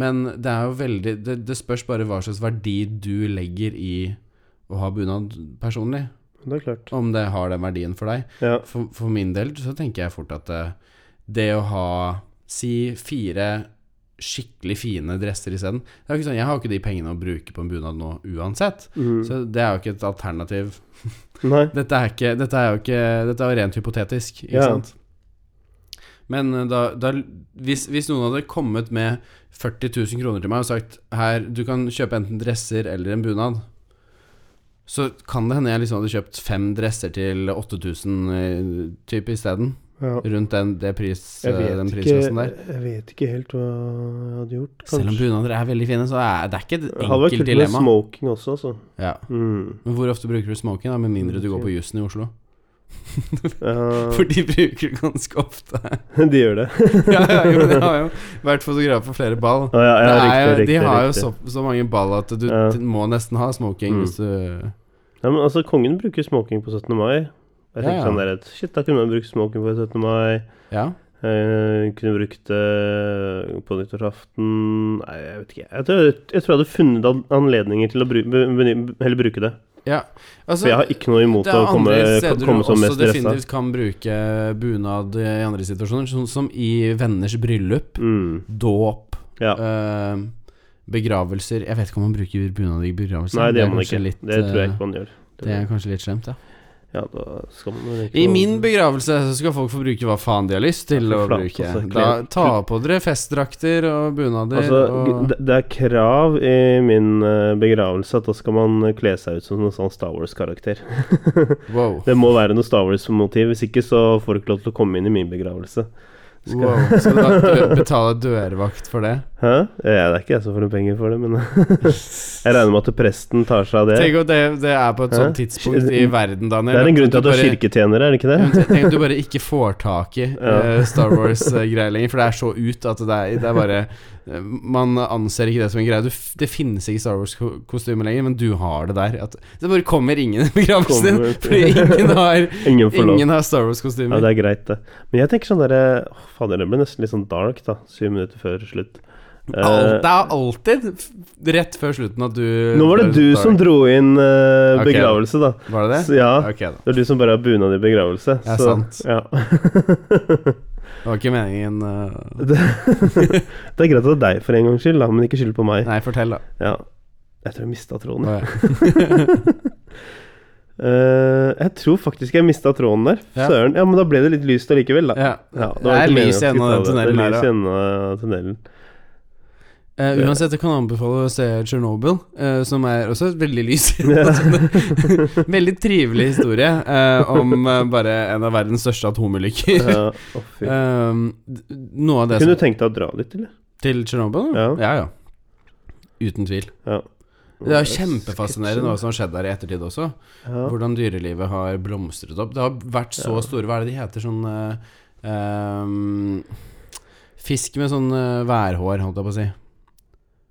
Men det er jo veldig det, det spørs bare hva slags verdi du legger i å ha bunad personlig. Det er klart. Om det har den verdien for deg. Ja. For, for min del så tenker jeg fort at det, det å ha Si fire skikkelig fine dresser isteden Det er jo ikke sånn, Jeg har jo ikke de pengene å bruke på en bunad nå uansett. Mm. Så det er jo ikke et alternativ. [LAUGHS] Dette er, ikke, dette er jo ikke Dette er jo rent hypotetisk, ikke Ja. sant? Men eh, da, da hvis, hvis noen hadde kommet med 40 000 kroner til meg og sagt Her, du kan kjøpe enten dresser eller en bunad. Så kan det hende jeg liksom hadde kjøpt fem dresser til 8000 eh, type isteden. Ja. Rundt den, det pris, eh, den prisklassen der. jeg vet ikke helt hva jeg hadde gjort. Kanskje. Selv om bunader er veldig fine, så er det ikke et enkelt dilemma. Det hadde vært kult med smoking også, altså. Ja. Mm. Men hvor ofte bruker du smoking, da? Med mindre du går på jussen i Oslo? Ja, For de bruker det ganske ofte. [LAUGHS] de gjør det. [LAUGHS] ja, ja, jo, de har jo vært fotograf på flere ball. Å, ja, ja, riktig, er riktig, de har jo så, så mange ball at du Ja. må nesten ha smoking Mm. Ja, men altså, kongen bruker smoking på 17. mai. Jeg tenker sånn der, Shit, da kunne man brukt smoking på 17. mai. Ja. Eh, kunne brukt det på nyttårsaften Nei, jeg vet ikke. Jeg tror jeg, tror jeg hadde funnet anledninger til å bruke, be, bruke det. Ja. Altså, For jeg har ikke noe imot det å er komme, andre steder du også definitivt kan bruke bunad i andre situasjoner, sånn som i venners bryllup, Mm. dåp, Ja. eh, begravelser Jeg vet ikke om man bruker bunad i begravelser. Nei, det er gjør man ikke. Litt, det tror jeg eh, ikke man gjør. Det er kanskje litt slemt, ja. Ja, da skal man ikke I min begravelse så skal folk få bruke hva faen de har lyst til å flatt, bruke. altså, Da, ta på dere festdrakter og bunader Altså, og det, er krav i min eh, begravelse at da skal man eh, kle seg ut som en sånn Star Wars-karakter. [LAUGHS] Wow. Det må være noe Star Wars-motiv, hvis ikke så får du ikke lov til å komme inn i min begravelse. Skal, wow. [LAUGHS] Skal du da betale dørvakt for det? Hæ? Ja, det er ikke jeg som får noe penger for det, men [LAUGHS] jeg regner med at presten tar seg av det. Tenk om det, det er på et sånt tidspunkt i verden, Daniel. Det er en grunn til at du er bare- kirketjener, er det ikke det? Tenk om du bare ikke får tak i [LAUGHS] Ja. eh, Star Wars-greier lenger, for det er så ut at det er, det er bare eh, Man anser ikke det som en greie. Det finnes ikke Star Wars-kostyme lenger, men du har det der. At det bare kommer ingen i begravelsen din, fordi ingen har, [LAUGHS] Ingen ingen har Star Wars-kostymer. Ja, det er greit, det. Men jeg tenker sånn derre Fader, det ble nesten litt sånn dark, da. Syv minutter før slutt. Eh, Alt, det er alltid rett før slutten at du nå var det du som dro inn uh, begravelse, da. Var det det? Så, ja. Okay. Det er du som bare har bunad i begravelse. Ja, så, sant. Ja. [LAUGHS] Det var ikke meningen uh... det, [LAUGHS] det er greit at det er deg for en gangs skyld, da, men ikke skyld på meg. Nei, fortell, da. Ja. Jeg tror jeg mista tråden. Oh. [LAUGHS] Eh, jeg tror faktisk jeg mista tråden der. Ja. Søren. Ja, men da ble det litt lyst allikevel, da. Ja. Ja, Det er lys i enden av tunnelen. det. Det er lys i enden av tunnelen. Eh, uansett, jeg kan anbefale å se Chernobyl, uh, som er også et veldig lys. [LAUGHS] [LAUGHS] veldig trivelig historie uh, om eh, bare en av verdens største atomulykker. Ja, oh. [LAUGHS] Eh, noe av det Kunne du tenkt deg å dra dit, eller? Til Chernobyl? Ja. ja. ja. Uten tvil. Ja. Det er kjempefascinerende hva som har skjedd der i ettertid også. Ja. Hvordan dyrelivet har blomstret opp. Det har vært så store Hva er det de heter? Sånn eh, ehm, Fisk med sånn eh, værhår, holdt jeg på å si.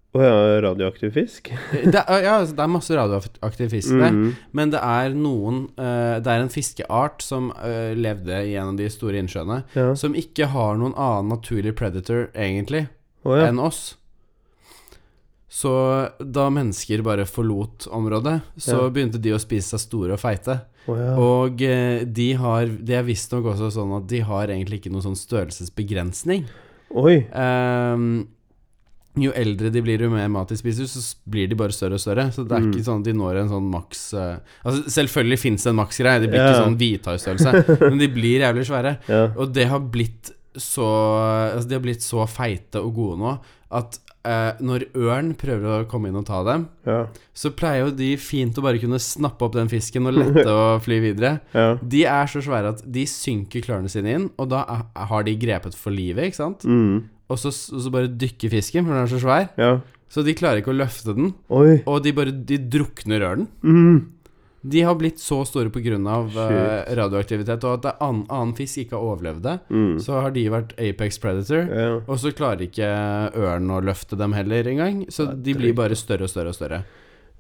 Å ja, radioaktiv fisk? Det er, ja, altså, det er masse radioaktiv fisk der. Mm. Men det er noen uh, Det er en fiskeart som uh, levde i en av de store innsjøene, Ja. som ikke har noen annen naturlig predator, egentlig, oh ja. enn oss. Så da mennesker bare forlot området, så Ja. begynte de å spise seg store og feite. Oh, ja. Og uh, de har Det er visstnok også sånn at de har egentlig ikke noen sånn størrelsesbegrensning. Oi. Ehm, jo eldre de blir, jo mer mat de spiser, så blir de bare større og større. Så det er Mm. ikke sånn at de når en sånn maks uh, Altså Selvfølgelig fins det en maksgreie, de blir yeah. ikke sånn hvithaistørrelse, [LAUGHS] men de blir jævlig svære. Yeah. Og det har blitt så altså De har blitt så feite og gode nå at uh, når ørn prøver å komme inn og ta dem, Ja. så pleier jo de fint å bare kunne snappe opp den fisken og lette [LAUGHS] å fly videre. Ja. De er så svære at de synker klørne sine inn, og da har de grepet for livet, ikke sant? Mm. Og så, og så bare dykker fisken, for den er så svær. Ja. Så de klarer ikke å løfte den, Oi. og de bare de drukner ørnen. Mm. De har blitt så store pga. Uh, Shit. radioaktivitet, og at det annen, annen fisk ikke har overlevd det. Mm. Så har de vært apex predator, Ja. og så klarer ikke ørnen å løfte dem heller engang. Så de blir bare større og større og større.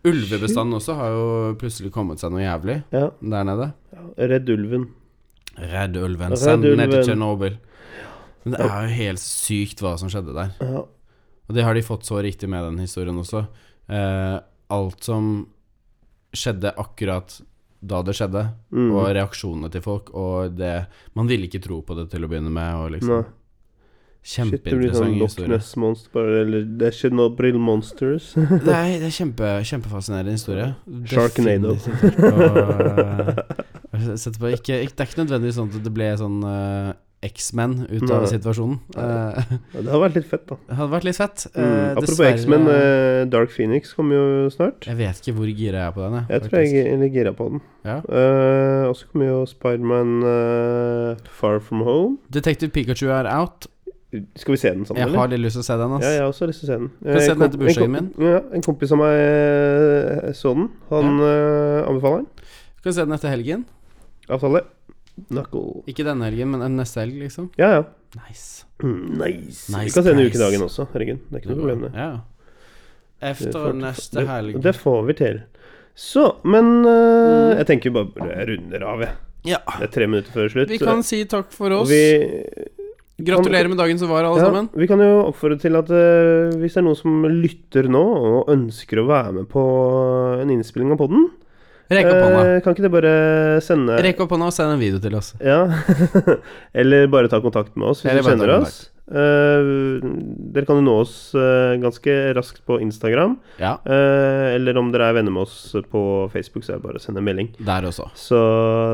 Ulvebestanden også har jo plutselig kommet seg noe jævlig ja. der nede. Redd ulven. Redd ulven. Send den ned til. Tsjernobyl. Men det er jo helt sykt hva som skjedde der. Ja. Og det har de fått så riktig med den historien også. Eh, alt som skjedde akkurat da det skjedde, Mm. og reaksjonene til folk, og det Man ville ikke tro på det til å begynne med, og liksom Nei. Sånn Kjempeinteressant Loch historie. Eller det er Brill Monsters. [LAUGHS] Nei, [LAUGHS] det er kjempe, kjempefascinerende historie. Sharknado. [LAUGHS] Eh, sette på. Ikke, ikke, det er ikke nødvendigvis sånn at det ble sånn eh, X-Men ut av Nei. situasjonen. Eh, [LAUGHS] Ja, det hadde vært litt fett, da. det hadde vært litt fett. Mm. Eh, Apropos X-Men, eh, Dark Phoenix kommer jo snart. Jeg vet ikke hvor gira jeg er på den. Jeg tror jeg er litt gira på den. Ja. Eh, og så kommer jo Spiderman uh, Far From Home. Detective Pikachu er out. Skal vi se den sammen, Jeg har litt lyst til å se den. Ass. Ja, jeg har også lyst til å se den. Skal se den etter en bursdagen min. Ja, en kompis av meg så den. Han eh, anbefaler den. Skal vi se den etter helgen. Avtale. Knuckle. Ikke denne helgen, men en neste helg, liksom. Ja, ja. Nice. Mm, nice. Vi kan se den price. ukedagen også. Herregud, det er ikke noe problem, det. Ja. Efter neste helg. Det får vi til. Så, men uh, jeg tenker bare jeg runder av, jeg. Ja. Det er tre minutter før slutt. Vi kan si takk for oss. vi, Gratulerer med dagen som var, alle ja, sammen. vi kan jo oppfordre til at uh, hvis det er noen som lytter nå og ønsker å være med på en innspilling av podden, Rekk opp hånda. eh, kan ikke du bare sende Rekk opp hånda og send en video til oss. Ja. [LAUGHS] Eller bare ta kontakt med oss hvis Eller du bare ta kjenner oss. Eh, dere kan jo nå oss uh, ganske raskt på Instagram. Ja, Uh, eller om dere er venner med oss på Facebook, så er det bare å sende en melding. der også. Så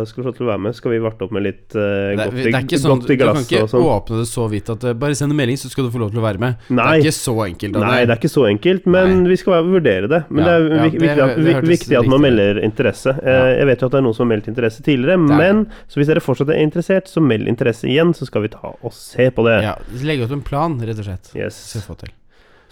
skal du få til å være med. Skal vi varte opp med litt er- godt, det er ikke sånn, i du kan ikke sånn? åpne det så vidt at Bare send en melding, så skal du få lov til å være med. Nei. Det er ikke så enkelt. Nei, det er ikke så enkelt, men Nei. vi skal være- vurdere det. Men Ja, det er ja, vik- det- viktig, at, det viktig at man melder interesse. Ja. Jeg vet jo at det er noen som har meldt interesse tidligere, er men så hvis dere fortsatt er interessert, så meld interesse igjen, så skal vi ta og se på det. Ja, Legge opp en plan, rett og slett. Yes. Skal få til.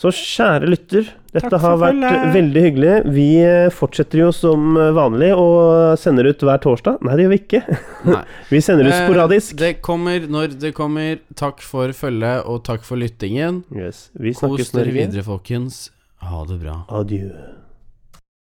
Så kjære lytter, dette har vært følge. veldig hyggelig. Vi eh, fortsetter jo som vanlig og sender ut hver torsdag. Nei, det gjør vi ikke. [LAUGHS] Vi sender ut Eh, sporadisk. Det kommer når det kommer. Takk for følget, og takk for lyttingen. Yes. Vi Kos dere videre, folkens. Ha det bra. Adjø.